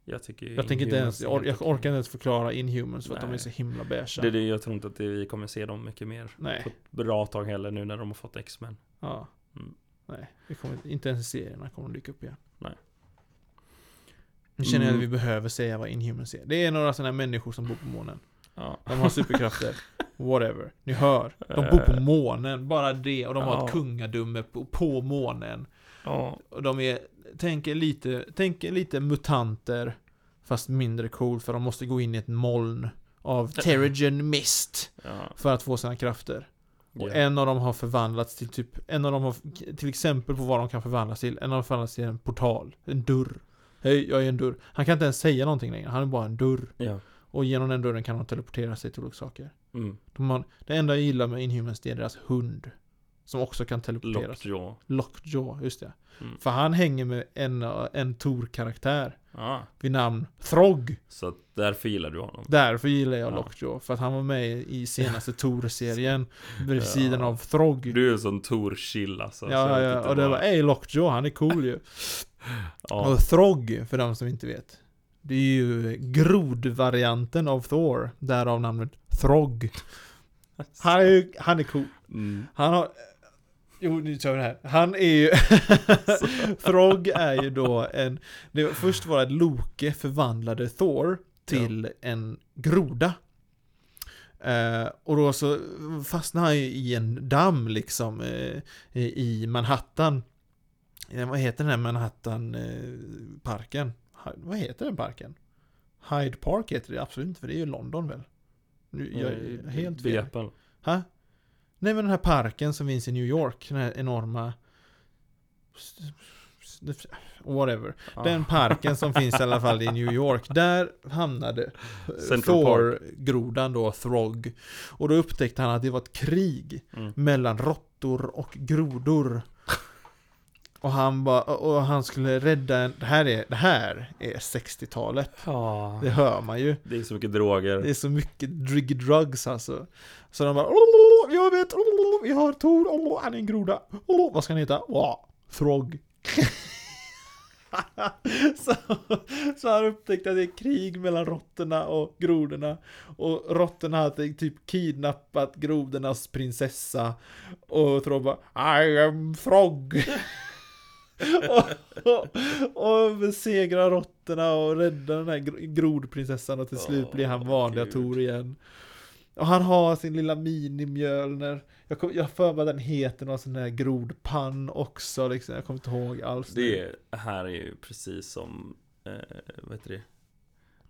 Jag tycker Jag tänker inte ens, jag, or, orkar inte ens förklara Inhumans för att de är Nej. så himla beiga. Det är det, jag tror inte att det, vi kommer se dem mycket mer på Nej, ett bra tag heller nu när de har fått X-Men. ja. Mm. Nej, vi kommer, inte- ens serierna kommer de dyka upp igen. Nej. Nu känner jag att Mm. vi behöver säga vad Inhumans är. Det är några sådana människor som bor på månen. Ja. De har superkrafter. Whatever. Ni hör. De bor på Eh. månen. Bara det. Och de har ett kungadöme på, på månen. Ja. Och de är, tänk er lite, tänk er lite mutanter. Fast mindre coolt för de måste gå in i ett moln av Terrigen Mist. Ja. För att få sina krafter. Och Ja. en av dem har förvandlats till typ, en av dem har, till exempel på vad de kan förvandlas till, en av dem förvandlats till en portal, en dörr. Hej, jag är en dörr. Han kan inte ens säga någonting längre, han är bara en dörr. Ja. Och genom den dörren kan de teleportera sig till olika saker. Mm. De har, det enda jag gillar med Inhumans det är deras hund. Som också kan teleportera sig. Lockjaw. Lockjaw, just det. Mm. För han hänger med en, en Tor-karaktär. Ja. Vid namn Throg. Så därför gillar du honom. Därför gillar jag Ja. Lockjaw. För att han var med i senaste Tor-serien. Vid Ja. sidan av Throg. Du är en sån Tor-chill alltså. Ja, ja, och det var ej Lockjaw, han är cool ju. Ja. Och Throg, för de som inte vet. Det är ju grodvarianten av Thor. Därav namnet Throg. Han är, han är cool. Mm. Han har... Jo, nu kör vi det här. Han är ju... Throg är ju då en... Det, först var det att Loke förvandlade Thor till en groda. Eh, och då så fastnade han ju i en damm liksom eh, i Manhattan. Eh, vad heter den här Manhattan-parken? vad heter den parken? Hyde Park heter det absolut inte, för det är ju London väl? Nu, jag är helt fel. Ha? Nej men den här parken som finns i New York, den här enorma whatever. Ja. Den parken som finns i alla fall i New York, där hamnade eh, Thor-grodan då, Throg. Och då upptäckte han att det var ett krig Mm. mellan råttor och grodor. Och han bara, och han skulle rädda en, det här är, det här är 60-talet. Ja. Det hör man ju. Det är så mycket droger. Det är så mycket drug drugs alltså. Så de bara Jag vet, vi har Tor, han är en groda. Vad ska han heta? Wow, Throg. så, så han upptäckte att det är krig mellan råttorna och grodorna. Och råttorna hade typ kidnappat grodornas prinsessa. Och Throg bara I am Frog. och, och, och besegra råttorna och rädda den här gro- grodprinsessan och till slut blir han vanliga. Tor igen. Och han har sin lilla minimjölner. Jag, kom, jag för mig den heter någon sån här grodpann också liksom. Jag kommer inte ihåg alls. Det är, här är ju precis som, eh, vad heter det?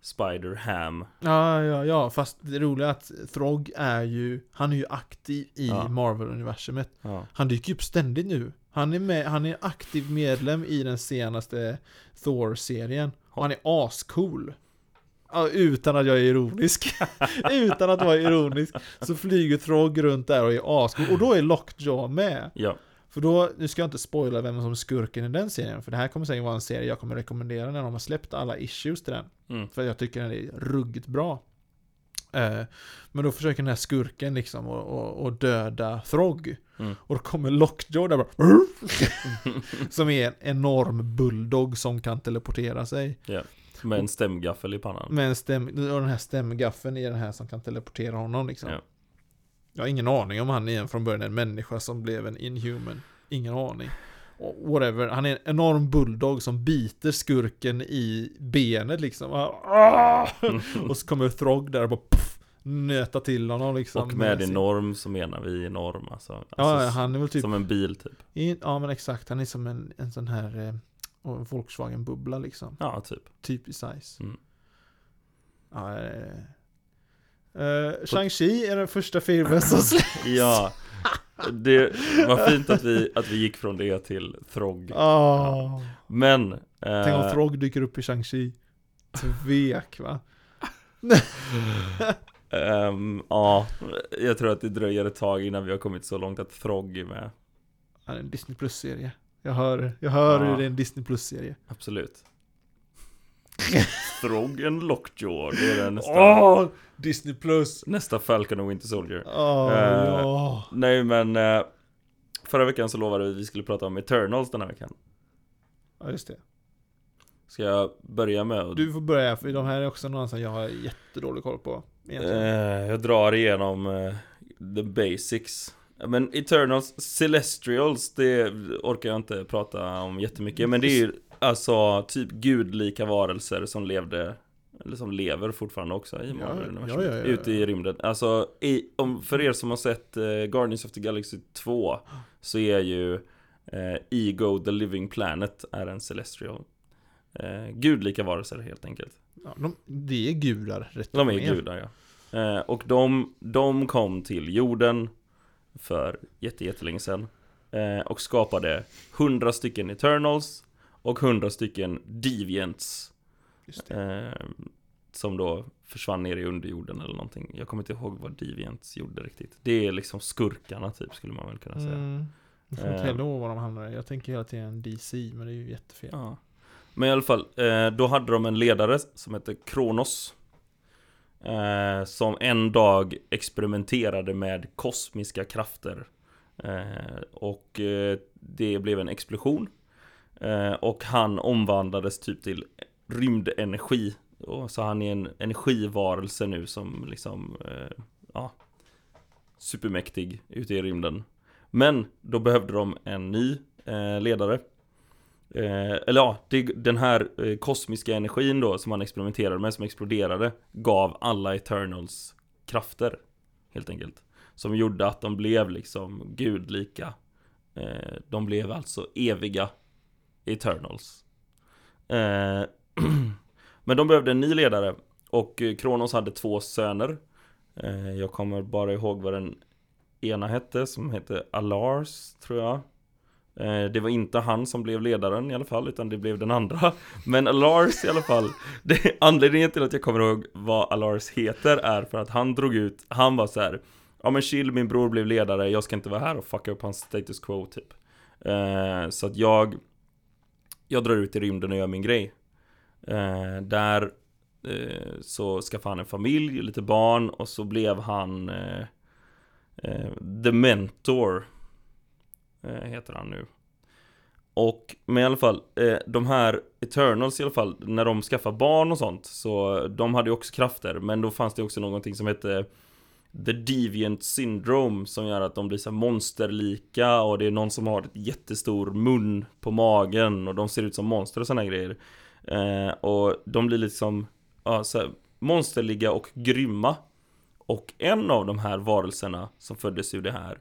Spider Ham. Ja, ja, ja. Fast det roliga är att Throg är ju, han är ju aktiv i Ja. Marvel-universumet. Ja. Han dyker upp ständigt nu. Han är med, han är aktiv medlem i den senaste Thor-serien. Och han är ascool. Ja, utan att jag är ironisk. utan att vara ironisk. Så flyger Throg runt där och är ascool. Och då är Lockjaw med. ja. För då, nu ska jag inte spoila vem som är skurken i den serien. För det här kommer säkert vara en serie jag kommer rekommendera när de har släppt alla issues till den. Mm. För jag tycker den är ruggigt bra. Eh, men då försöker den här skurken liksom och, och, och döda Throg. Mm. Och då kommer Lockjaw där bara Som är en enorm bulldog som kan teleportera sig. Med en stämgaffel i pannan. Med en stäm, och den här stämgaffeln är den här som kan teleportera honom liksom. Ja. Jag har ingen aning om han är en från början en människa som blev en inhuman. Ingen aning. Och whatever, han är en enorm bulldog som biter skurken i benet liksom. Ah! Och så kommer Throg där och bara puff, nöta till honom liksom. Och med enorm så menar vi enorm alltså. Ja, alltså han är väl typ Som en bil typ. i, Ja men exakt, han är som en, en sån här eh, och Volkswagen-bubbla liksom. Ja, typ. Typ i size. Mm. Ja, eh, eh, Shang-Chi är den första filmen som släpps. Ja. Det var fint att vi, att vi gick från det till Throg. Ah. Men... Eh, Tänk om Throg dyker upp i Shang-Chi. Tvek va? ehm, ja, jag tror att det dröjer ett tag innan vi har kommit så långt att Throg är med. Han är en Disney Plus-serie. Jag hör, jag hör Ja. hur det är en Disney Plus-serie. Absolut. Throg and Lockjaw, det är nästa, Åh! Disney Plus! nästa Falcon och Winter Soldier. Åh, Eh. Nej men, eh, förra veckan så lovade vi att vi skulle prata om Eternals den här veckan. ja, just det. Ska jag börja med att Du får börja, för de här är också några som jag har jättedålig koll på. Egentligen. Eh, jag drar igenom eh, the basics. Men Eternals, Celestials, det orkar jag inte prata om jättemycket. Men det är ju alltså typ gudlika varelser som levde, eller som lever fortfarande också i Marvel-universumet. ja, ja, ja. Ute i rymden. Alltså, i, om, för er som har sett eh, Guardians of the Galaxy 2 så är ju eh, Ego the Living Planet är en Celestial. Eh, gudlika varelser helt enkelt. Ja, de, det är gudar, rätt De är ner. gudar ja. Eh, och de, de kom till jorden för jätte, jättelänge sedan. Eh, och skapade 100 stycken Eternals och 100 stycken Deviants. Eh, som då försvann ner i underjorden eller någonting. Jag kommer inte ihåg vad Deviants gjorde riktigt. Det är liksom skurkarna typ skulle man väl kunna säga. Mm. Jag får inte Eh. heller ihåg var de hamnar. Jag tänker hela tiden DC, men det är ju jättefel. Ja. Men i alla fall, eh, då hade de en ledare som hette Kronos. Eh, som en dag experimenterade med kosmiska krafter. Och det blev en explosion. Eh, och han omvandlades typ till rymdenergi. Så han är en energivarelse nu som liksom, eh, ja, supermäktig ute i rymden. Men då behövde de en ny eh, ledare. Eh, eller ja, det, den här eh, kosmiska energin då som han experimenterade med, som exploderade, gav alla Eternals krafter. Helt enkelt. Som gjorde att de blev liksom gudlika. Eh, de blev alltså eviga Eternals. Eh, men de behövde en ny ledare. Och eh, Kronos hade två söner. Eh, jag kommer bara ihåg vad den ena hette, som hette Alars, tror jag. Eh, Det var inte han som blev ledaren i alla fall, utan det blev den andra. Men Alars i alla fall, det, anledningen till att jag kommer ihåg vad Alars heter är för att han drog ut, han var så här. Ja men chill, min bror blev ledare, jag ska inte vara här och fucka upp hans status quo typ. Eh, så att jag, jag drar ut i rymden och gör min grej. Eh, där eh, så skaffade han en familj, lite barn och så blev han eh, eh, The Mentor eh, Heter han nu Och men i alla fall, eh, de här Eternals i alla fall När de skaffar barn och sånt Så de hade ju också krafter Men då fanns det också någonting som hette The Deviant Syndrome Som gör att de blir så här monsterlika Och det är någon som har ett jättestor mun på magen Och de ser ut som monster och sådana grejer eh, Och de blir liksom ja, så här, monsterliga och grymma och en av de här varelserna som föddes ur det här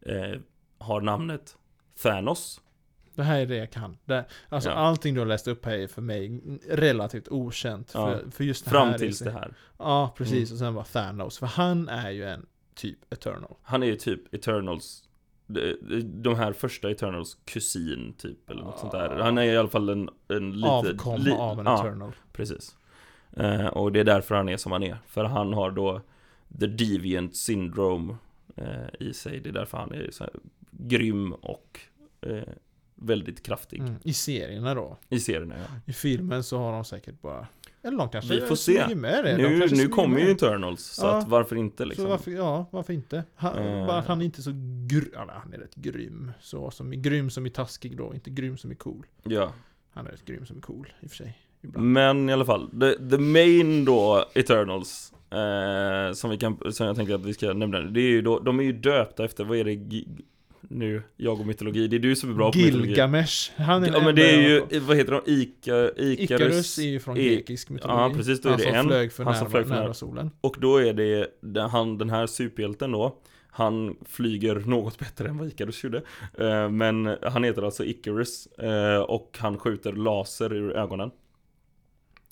eh, har namnet Thanos. Det här är det jag kan. Det, alltså Ja. allting du har läst upp här är för mig relativt okänt. Ja. För, för just det Fram här är tills det här. Ja, precis. Mm. Och sen var Thanos. För han är ju en typ Eternal. Han är ju typ Eternals de, här första Eternals kusin typ eller något sånt där. Han är i alla fall en, en lite... Avkomma li- av en ja, Eternal. precis. Eh, och det är därför han är som han är. För han har då The Deviant Syndrome eh, i sig. Det är därför han är så här grym och eh, väldigt kraftig. Mm. I serierna då. I serierna ja. I filmen så har de säkert bara... Eller de kanske Vi får se. med det. De Nu, kanske nu kommer ju Eternals, så Ja. att varför inte liksom? Så varför, ja, varför inte? Han, Eh. Bara att han är inte så gr- ja, han är rätt grym. Så som, grym som är taskig då, inte grym som är cool. Ja. Han är rätt grym som är cool, i och för sig. Ibland. Men i alla fall, the, the main då, Eternals eh, som, vi kan, som jag tänker att vi ska nämna Det är ju då, de är ju döpta efter, vad är det? Nu, jag och mytologi, det är du som är bra på mytologi Gilgamesh. Han är Ja men det är ju, vad heter de? Ika, Ikarus Ikarus är ju från grekisk mytologi. Ja, precis, då är han det som en. flög för Han som flög för nära nära. solen. Och då är det han, den här superhjälten då Han flyger något bättre än vad Icarus gjorde eh, Men han heter alltså Icarus eh, Och han skjuter laser ur ögonen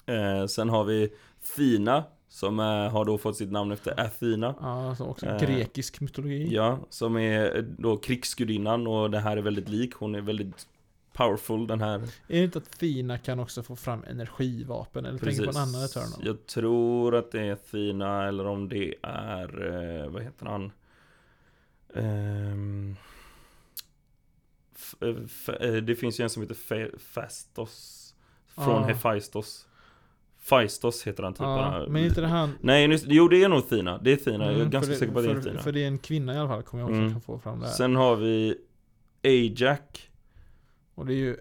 eh, Sen har vi Thina Som eh, har då fått sitt namn efter Athena Ja, alltså också Eh, grekisk mytologi. Ja, som är då krigsgudinnan och det här är väldigt lik Hon är väldigt powerful den här Är det inte att Thina kan också få fram energivapen? Eller tänker på en annan Eternal? Jag tror att det är Athena eller om det är, eh, vad heter han? F- eh, f- eh, det finns ju en som heter Fe- Fastos Från Ah. Hephaistos Phaistos heter han typ ja, bara. men inte det han... Nej, nu- jo det är nog Thina, det är Thina, jag är Mm, ganska det, säker på att det är för, Thina För det är en kvinna i alla fall, kommer jag också Mm. kan få fram det här. Sen har vi Ajax Och det är ju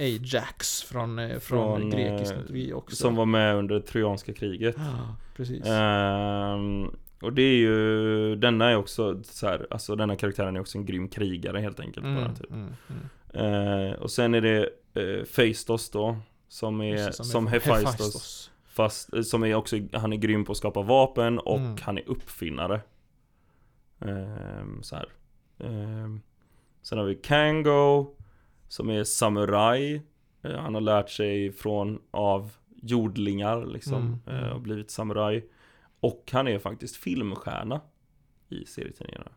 Ajax från, eh, från, Från, grekisk eh, mytologi också. Som var med under Trojanska kriget Ja, precis. Ehm, och det är ju, denna är också så här, alltså denna karaktären är också en grym krigare helt enkelt bara Mm, typ. mm, mm. Eh, och sen är det uh, Phaistos då, som är det, som, är Hephaistos, Hephaistos. fast eh, som är också, han är grym på att skapa vapen och Mm. han är uppfinnare. Ehm, så här. Ehm, sen har vi Kango, som är samuraj. Eh, han har lärt sig från, av jordlingar liksom, Mm, mm. eh, och blivit samuraj. Och han är faktiskt filmstjärna i serietidningarna.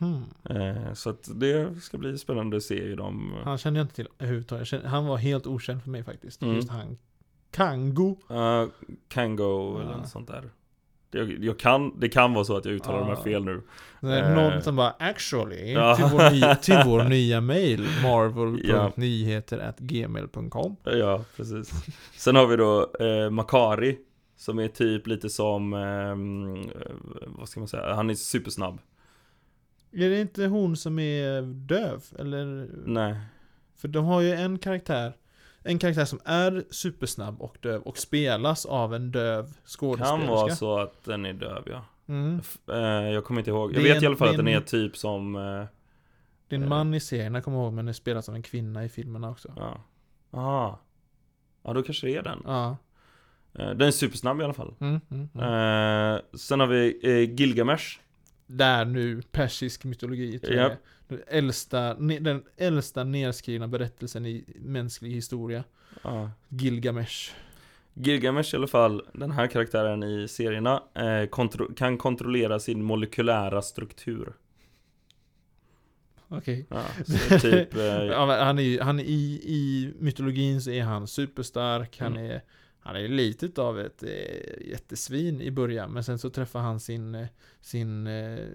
Hmm. Eh, så att det ska bli spännande att se hur de... Han kände jag inte till överhuvudtaget. Kände- Han var helt okänd för mig faktiskt. Mm. Just han. Kango. Uh, Kango eller Ja. något sånt där. Jag, jag kan, det kan vara så att jag uttalar de här fel nu. Det är Eh. Någon som bara 'Actually' Ja. till, vår nya, till vår nya mail marvel.nyheter.gmail.com Ja, precis. Sen har vi då eh, Makari. Som är typ lite som, ehm, eh, vad ska man säga, han är supersnabb. Är det inte hon som är döv? Eller? Nej. För de har ju en karaktär En karaktär som är supersnabb och döv och spelas av en döv skådespelerska Kan vara så att den är döv ja. mm. Eh, jag kommer inte ihåg. Jag vet i en- alla fall att den en- är typ som, eh, är en man i serien, jag kommer ihåg, men det spelas av en kvinna i filmerna också ja. Ah. Ja, då kanske det är den. Ja Eh, den är supersnabb i alla fall. mm, mm, mm. Eh, sen har vi eh, Gilgamesh. Där nu, persisk mytologi tror jag Japp. är. den äldsta, den äldsta nedskrivna berättelsen i mänsklig historia Ja. Gilgamesh Gilgamesh i alla fall, den här karaktären i serierna, eh, kontro- kan kontrollera sin molekylära struktur. okej. Ja, så typ, eh, Ja, han är han är i, i mytologin så är han superstark, han Mm. är han är lite av ett eh, jättesvin i början, men sen så träffar han sin, eh, sin, eh,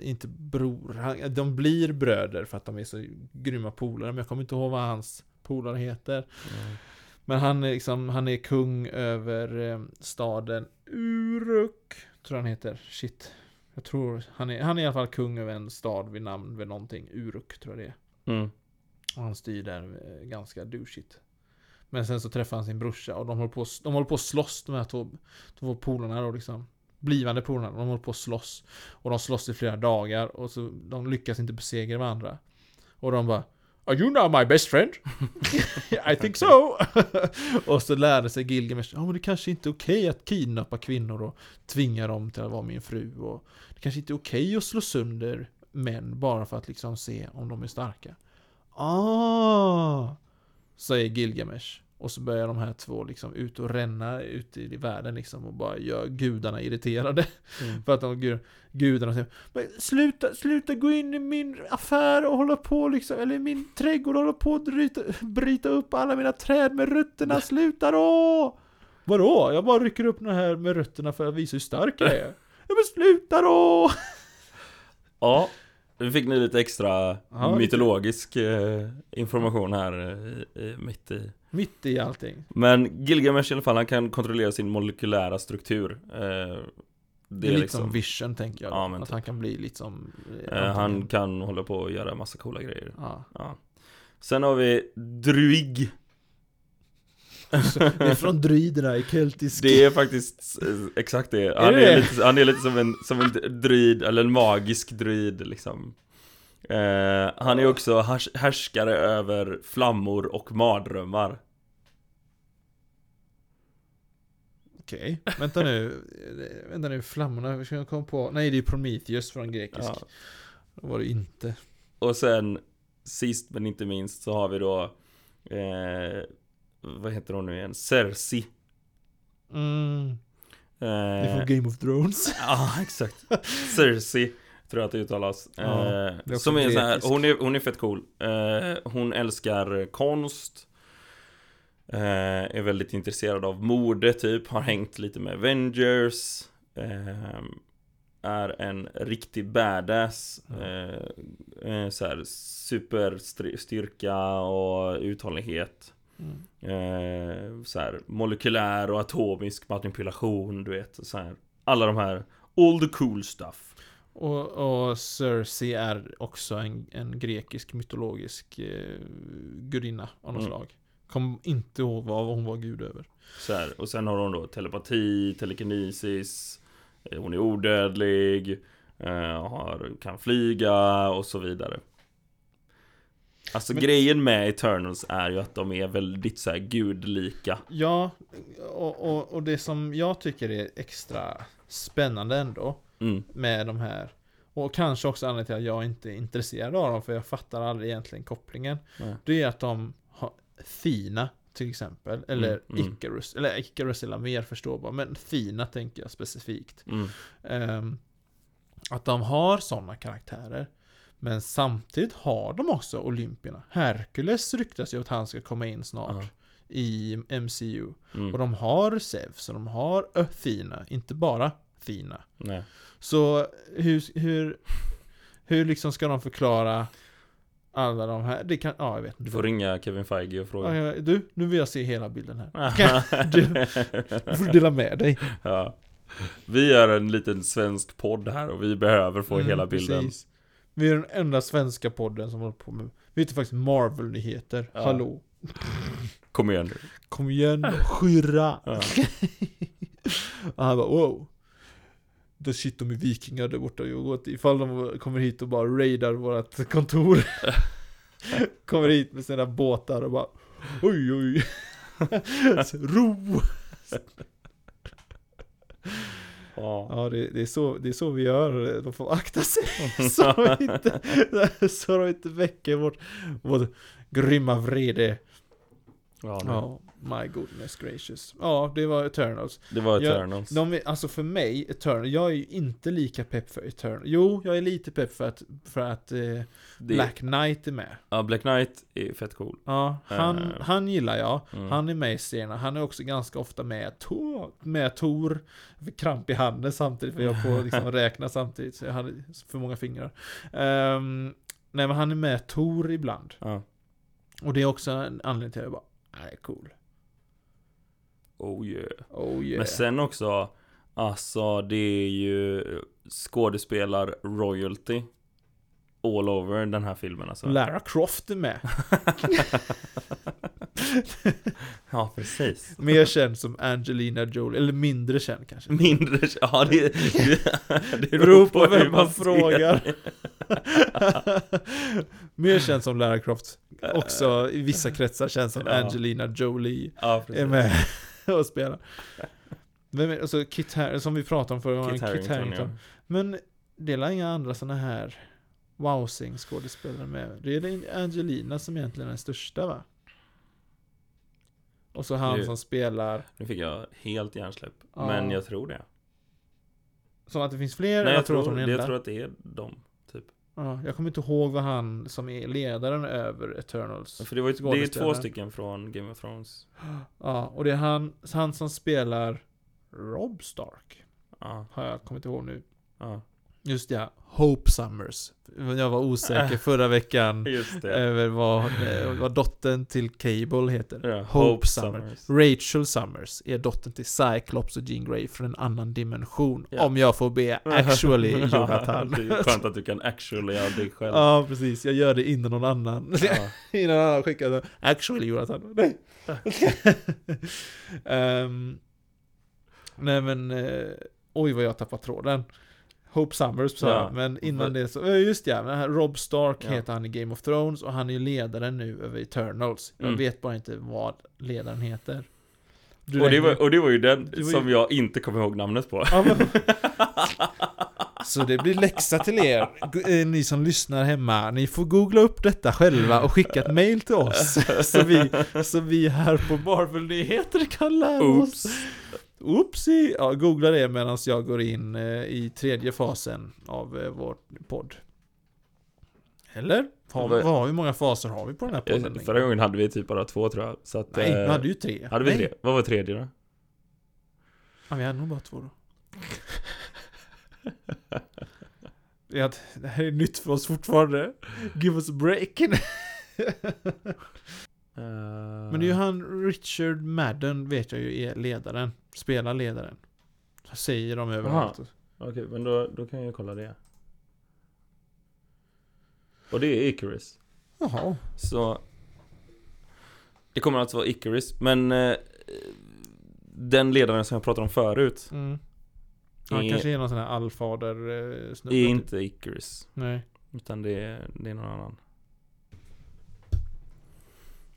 inte bror, han, de blir bröder för att de är så grymma polare, men jag kommer inte ihåg vad hans polare heter. mm. Men han är liksom, han är kung över eh, staden Uruk, tror han heter. Shit. Jag tror, han är, han är i alla fall kung över en stad vid namn vid någonting. Uruk tror jag det är. Mm. Och han styr där eh, ganska douchigt. Men sen så träffar han sin brorsa och de håller på, de håller på att slåss de här två, två polarna då liksom. Blivande polarna, de håller på att slåss. Och de slåss i flera dagar och så de lyckas inte besegra varandra. Och de bara Are you now my best friend? I think so! och så lärde sig Gilgamesh, ja men det kanske inte är okej att kidnappa kvinnor och tvinga dem till att vara min fru och det kanske inte är okej att slå sönder män bara för att liksom se om de är starka. Ah! Säger Gilgamesh. Och så börjar de här två liksom ut och ränna ut i världen liksom och bara gör gudarna irriterade. Mm. För att de gu- gudarna säger Men sluta, sluta gå in i min affär och hålla på liksom, eller i min trädgård och hålla på och bryta, bryta upp alla mina träd med rötterna, sluta då! Vadå? Jag bara rycker upp den här med rötterna för att visa hur stark jag är. Ja men sluta då! Ja, nu fick ni lite extra lite. mytologisk eh, information här i, i, mitt i. Mitt i allting. Men Gilgamesh i alla fall, han kan kontrollera sin molekylära struktur. Eh, Det är, lite som vision tänker jag. Ja, men att typ. han kan bli lite som... eh, eh, han kan hålla på och göra massa coola grejer. Ja. Ja. Sen har vi Druig. Det är från druiderna i keltisk... Det är faktiskt eh, exakt det. Han Är är, det? lite, han är lite som en, som en druid, eller en magisk druid liksom. Eh, han är också härs härskare över flammor och mardrömmar. Okej, vänta nu. Eh, Vänta nu, flammorna, ska jag komma på? Nej, det är Prometheus från grekisk. Ja. Det var det inte. Och sen sist men inte minst så har vi då eh, Vad heter hon nu igen? Cersei. Mm, eh, från Game of Thrones. Ja exakt. Cersei Tror jag att det uttalas. Ja, eh, det är Som är så här, hon är, hon är fett cool. Eh, Hon älskar konst. Eh, Är väldigt intresserad av mode typ. Har hängt lite med Avengers. Är en riktig badass. Eh, så här, Superstyrka och uthållighet Mm. eh, så här, Molekylär och atomisk manipulation du vet så här, Alla de här All the cool stuff Och, och Cersei är också en, en grekisk mytologisk eh, gudinna av något Mm. slag. Kom inte ihåg vad hon var gud över. så här, Och sen har hon då telepati, telekinesis eh, Hon är odödlig eh, har, Kan flyga och så vidare Alltså Men- grejen med Eternals är ju att de är väldigt så här gudlika Ja, och, och, och det som jag tycker är extra spännande ändå mm. med de här och kanske också anledningen till att jag inte är intresserad av dem för jag fattar aldrig egentligen kopplingen. Nej. Det är att de har Fina till exempel, eller Mm, mm. Icarus, eller Icarus är mer förståbar, men Fina tänker jag specifikt. Mm. Ehm, att de har sådana karaktärer. Men samtidigt har de också Olympierna. Hercules ryktas ju att han ska komma in snart Ja. i MCU. Mm. Och de har Zeus och de har Athena, inte bara Fina. Nej. Så hur, hur, hur liksom ska de förklara alla de här? Det kan, ja jag vet Du inte. får ringa Kevin Feige och fråga ja, Du, nu vill jag se hela bilden här. Du- Du får dela med dig. ja. Vi är en liten svensk podd här och vi behöver få Mm, hela bilden precis. Vi är den enda svenska podden som håller på med Vi heter faktiskt Marvel-nyheter. Ja. Hallå. Kom igen nu Kom igen då, skyrra. Ja. och han bara wow. Då shit de är vikingar där borta. Jag går till- Ifall de kommer hit och bara raidar vårat kontor. kommer hit med sina båtar och bara oj oj. Ro. Ja. Ja det, det, är så, det är så vi gör. De får akta sig. så, de inte, så de inte väcker vårt, vårt grymma vrede. Ja. My goodness gracious. Ja, det var Eternals. Det var Eternals. De, är- alltså för mig, Eternal, jag är ju inte lika pepp för Eternal. Jo, jag är lite pepp för att, för att eh, Black Knight är med. Ja, Black Knight är fett cool. Ja, han, Eh. han gillar jag. Mm. Han är med i serierna. Han är också ganska ofta med Tor. Med Tor. Jag kramp i handen samtidigt för jag får liksom räkna samtidigt. Så jag hade för många fingrar. Ehm, nej men han är med Tor ibland. Ja. Och det är också en anledning till att jag bara, nej cool. Oh yeah. Oh yeah. Men sen också, alltså det är ju skådespelar royalty all over den här filmen alltså. Lara Croft är med. ja, precis. Mer känd som Angelina Jolie, eller mindre känd kanske. Mindre, ja det, det, det Beror på vem man frågar. Mer känd som Lara Croft. Också i vissa kretsar känd som Ja. Angelina Jolie. Ja, precis. är med och spelar. Vem är, alltså Kit Harington, som vi pratade om förra gången, Kit Kit Harington, Harington. Men det är inga andra sådana här wowsing skådespelare med. Det är det Angelina som egentligen är den största va? Och så han Det- som spelar, ja. Nu fick jag helt hjärnsläpp. Ja. Men jag tror det. som att det finns fler, Nej, jag, tror, tror, att hon är jag tror att det är dem. Ja, jag kommer inte ihåg vad han som är ledaren över Eternals. För det, var ju, det är två stycken från Game of Thrones. Ja, och det är han, han som spelar Rob Stark. Ja, Har jag kommit ihåg nu. ja. Just ja, Hope Summers. Jag var osäker förra veckan över vad, eh, vad dottern till Cable heter. Ja, Hope, Summers. Rachel Summers är dottern till Cyclops och Jean Grey från en annan dimension. Ja. Om jag får be actually Jonathan. det är skönt att du kan actually av dig själv. Ja, precis. Jag gör det innan någon annan. Ja. innan någon annan skickar det. Actually Jonathan. Nej. Ehm, nej men, eh, oj vad jag tappar tråden. Hope Summers sa Ja. men innan det så, just ja, Rob Stark Ja. heter han i Game of Thrones och han är ju ledaren nu över Eternals. Jag Mm. vet bara inte vad ledaren heter. Du Och det, var, och det var ju den var ju- som jag inte kommer ihåg namnet på. Ja, men... Så det blir läxa till er, eh, ni som lyssnar hemma. Ni får googla upp detta själva och skicka ett mail till oss. Så vi, så vi här på Marvel-nyheter kan lära oss. Oops. Oopsie! Ja, googla det medan jag går in eh, i tredje fasen av eh, vår podd. Eller? Har vi, vad, hur många faser har vi på den här podden? Förra gången hade vi typ bara två tror jag. Så att, Nej, vi eh, hade ju tre. Hade vi Nej. tre? Vad var tredje då? Ja, vi hade nog bara två då. Det är att det här är nytt för oss fortfarande. Give us a break. Men det är ju han Richard Madden vet jag ju är ledaren. Spelar ledaren. Säger de överallt. Okej, men då, då kan jag kolla det. Och det är Icarus. Jaha. Så Det kommer alltså vara Icarus, men eh, Den ledaren som jag pratade om förut Mm. Han är, kanske är någon sån här allfader eh, snubbe. är typ. inte Icarus Nej. Utan det är, det är någon annan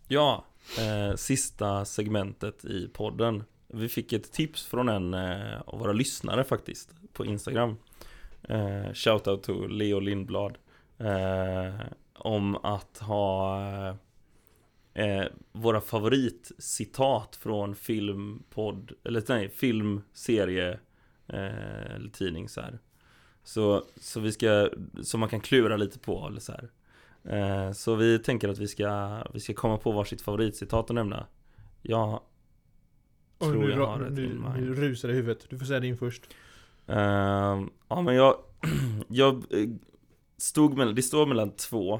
Ja, eh, sista segmentet i podden vi fick ett tips från en eh, av våra lyssnare faktiskt På Instagram eh, Shoutout to Leo Lindblad eh, Om att ha eh, eh Våra favoritcitat från film, podd Eller nej, filmserie eh, Eller tidning så här så, så vi ska, som man kan klura lite på eller så här. Eh, så vi tänker att vi ska, vi ska komma på varsitt favoritcitat att nämna. Jag tror nu, jag har nu, ett nu, rusar i huvudet. Du får säga din först. Ehm, ja men jag, jag eh, stod mellan, det står mellan två.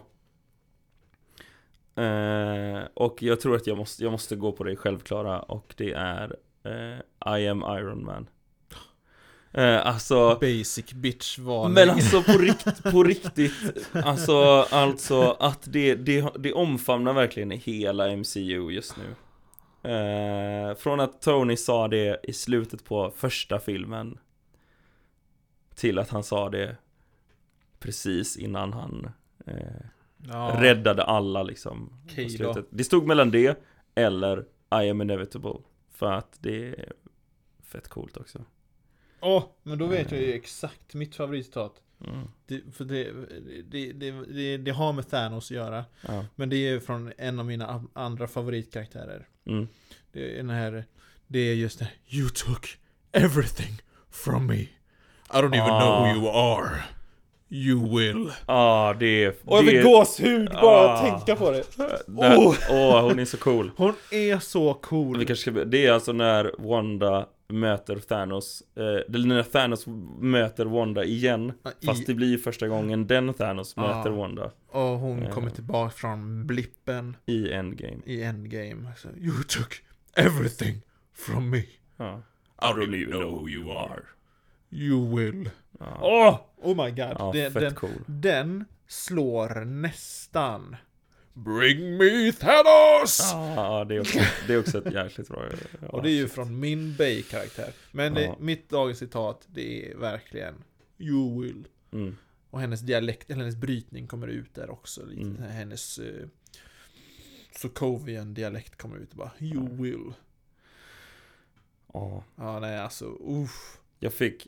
Eh, och jag tror att jag måste, jag måste gå på det självklara och det är eh, I am Iron Man. Eh, alltså Basic bitch varning. Men alltså på, rikt, på riktigt Alltså, alltså att det, det, det omfamnar verkligen hela MCU just nu eh, Från att Tony sa det i slutet på första filmen Till att han sa det Precis innan han eh, ja. räddade alla liksom. Det stod mellan det eller I am inevitable För att det är fett coolt också Åh, men då vet jag ju exakt mitt favoritcitat. Mm. Det, för det, det, det, det, har med Thanos att göra. Ja. Men det är från en av mina andra favoritkaraktärer. Mm. Det är den här, det är just det. You took everything from me. I don't even Ah. know who you are. You will. Ah, det är... Och jag fick gåshud bara att Ah. tänka på det. Där- Åh. Åh, hon är så cool. Hon är så cool. Kanske det är alltså när Wanda möter Thanos, eh, eller när Thanos möter Wanda igen. Ja, i- Fast det blir ju första gången den Thanos möter Wanda Och hon Ja. kommer tillbaka från blippen i Endgame. i Endgame. Så, you took everything from me. Ja. I don't even know who you are. You will. Ja, Oh, oh my god. den, fett den, cool. den slår nästan. Bring me Thanos! Ja, det är också, det är också ett jäkligt bra. Ja, Och det är ju från min Bay-karaktär. Men det, mitt dagens citat, det är verkligen You will. Mm. Och hennes dialekt, eller hennes brytning kommer ut där också. Lite. Mm. Hennes uh, Sokovian dialekt kommer ut bara You Ja. will. Ja. Ja, nej alltså, uff. Jag fick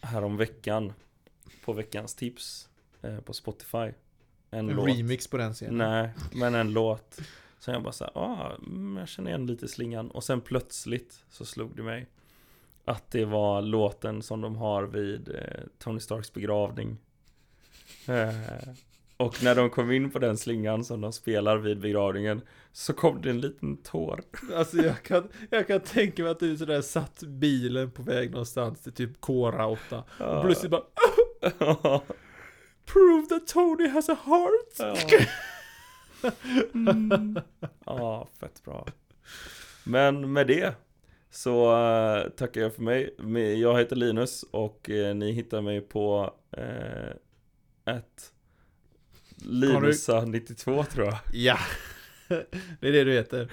härom veckan på veckans tips eh, på Spotify en, låt. remix på den scenen. Nej, men en låt. Så jag bara såhär, ah, mm, jag känner igen lite slingan. Och sen plötsligt så slog det mig att det var låten som de har vid eh, Tony Starks begravning. Eh, och när de kom in på den slingan som de spelar vid begravningen så kom det en liten tår. Alltså jag kan, jag kan tänka mig att du sådär satt bilen på väg någonstans till typ Kora 8. Och plötsligt bara Prove that Tony has a heart! Ja. Mm. Ja, fett bra. Men med det så eh, tackar jag för mig. Jag heter Linus och eh, ni hittar mig på eh, ett Linusa92 tror jag Ja! Det är det du heter.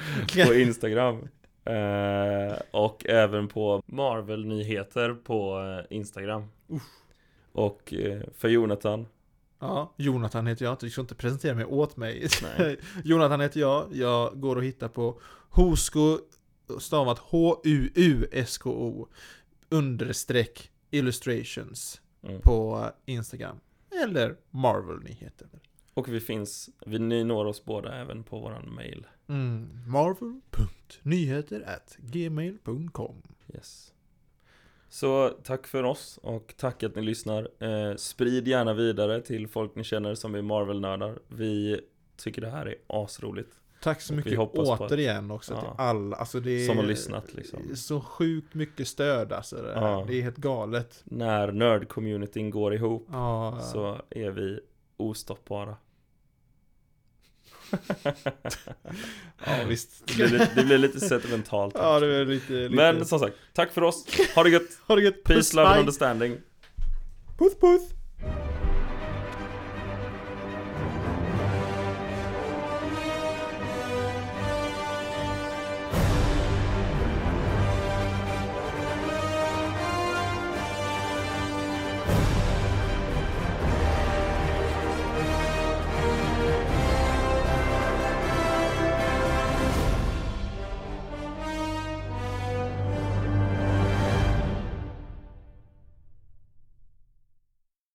på Instagram. Eh, och även på Marvel-nyheter på Instagram. Och för Jonathan, Ja, Jonathan heter jag, du ska inte presentera mig åt mig. Nej. Jonathan heter jag, jag går och hittar på Husko, stavat H-U-U-S-K-O, understreck illustrations mm. på Instagram. Eller Marvel-nyheter. och vi finns, vi, ni når oss båda även på våran mail. Mm. Marvel.nyheter at gmail.com Yes. Så tack för oss och tack att ni lyssnar. Eh, sprid gärna vidare till folk ni känner som är Marvel-nördar. Vi tycker det här är asroligt. Tack så Och mycket på att- återigen också till Ja. alla. Alltså det är Som har lyssnat, liksom. Så sjukt mycket stöd alltså. Det. Ja. det är helt galet. När nörd-communityn går ihop Ja, så är vi ostoppbara. ja visst. Det blir, lite- det blir lite sentimentalt. Ja, det är lite, lite... Men som sagt, tack för oss. Ha det gött. ha det gött. Peace, love and understanding. Puss, puss.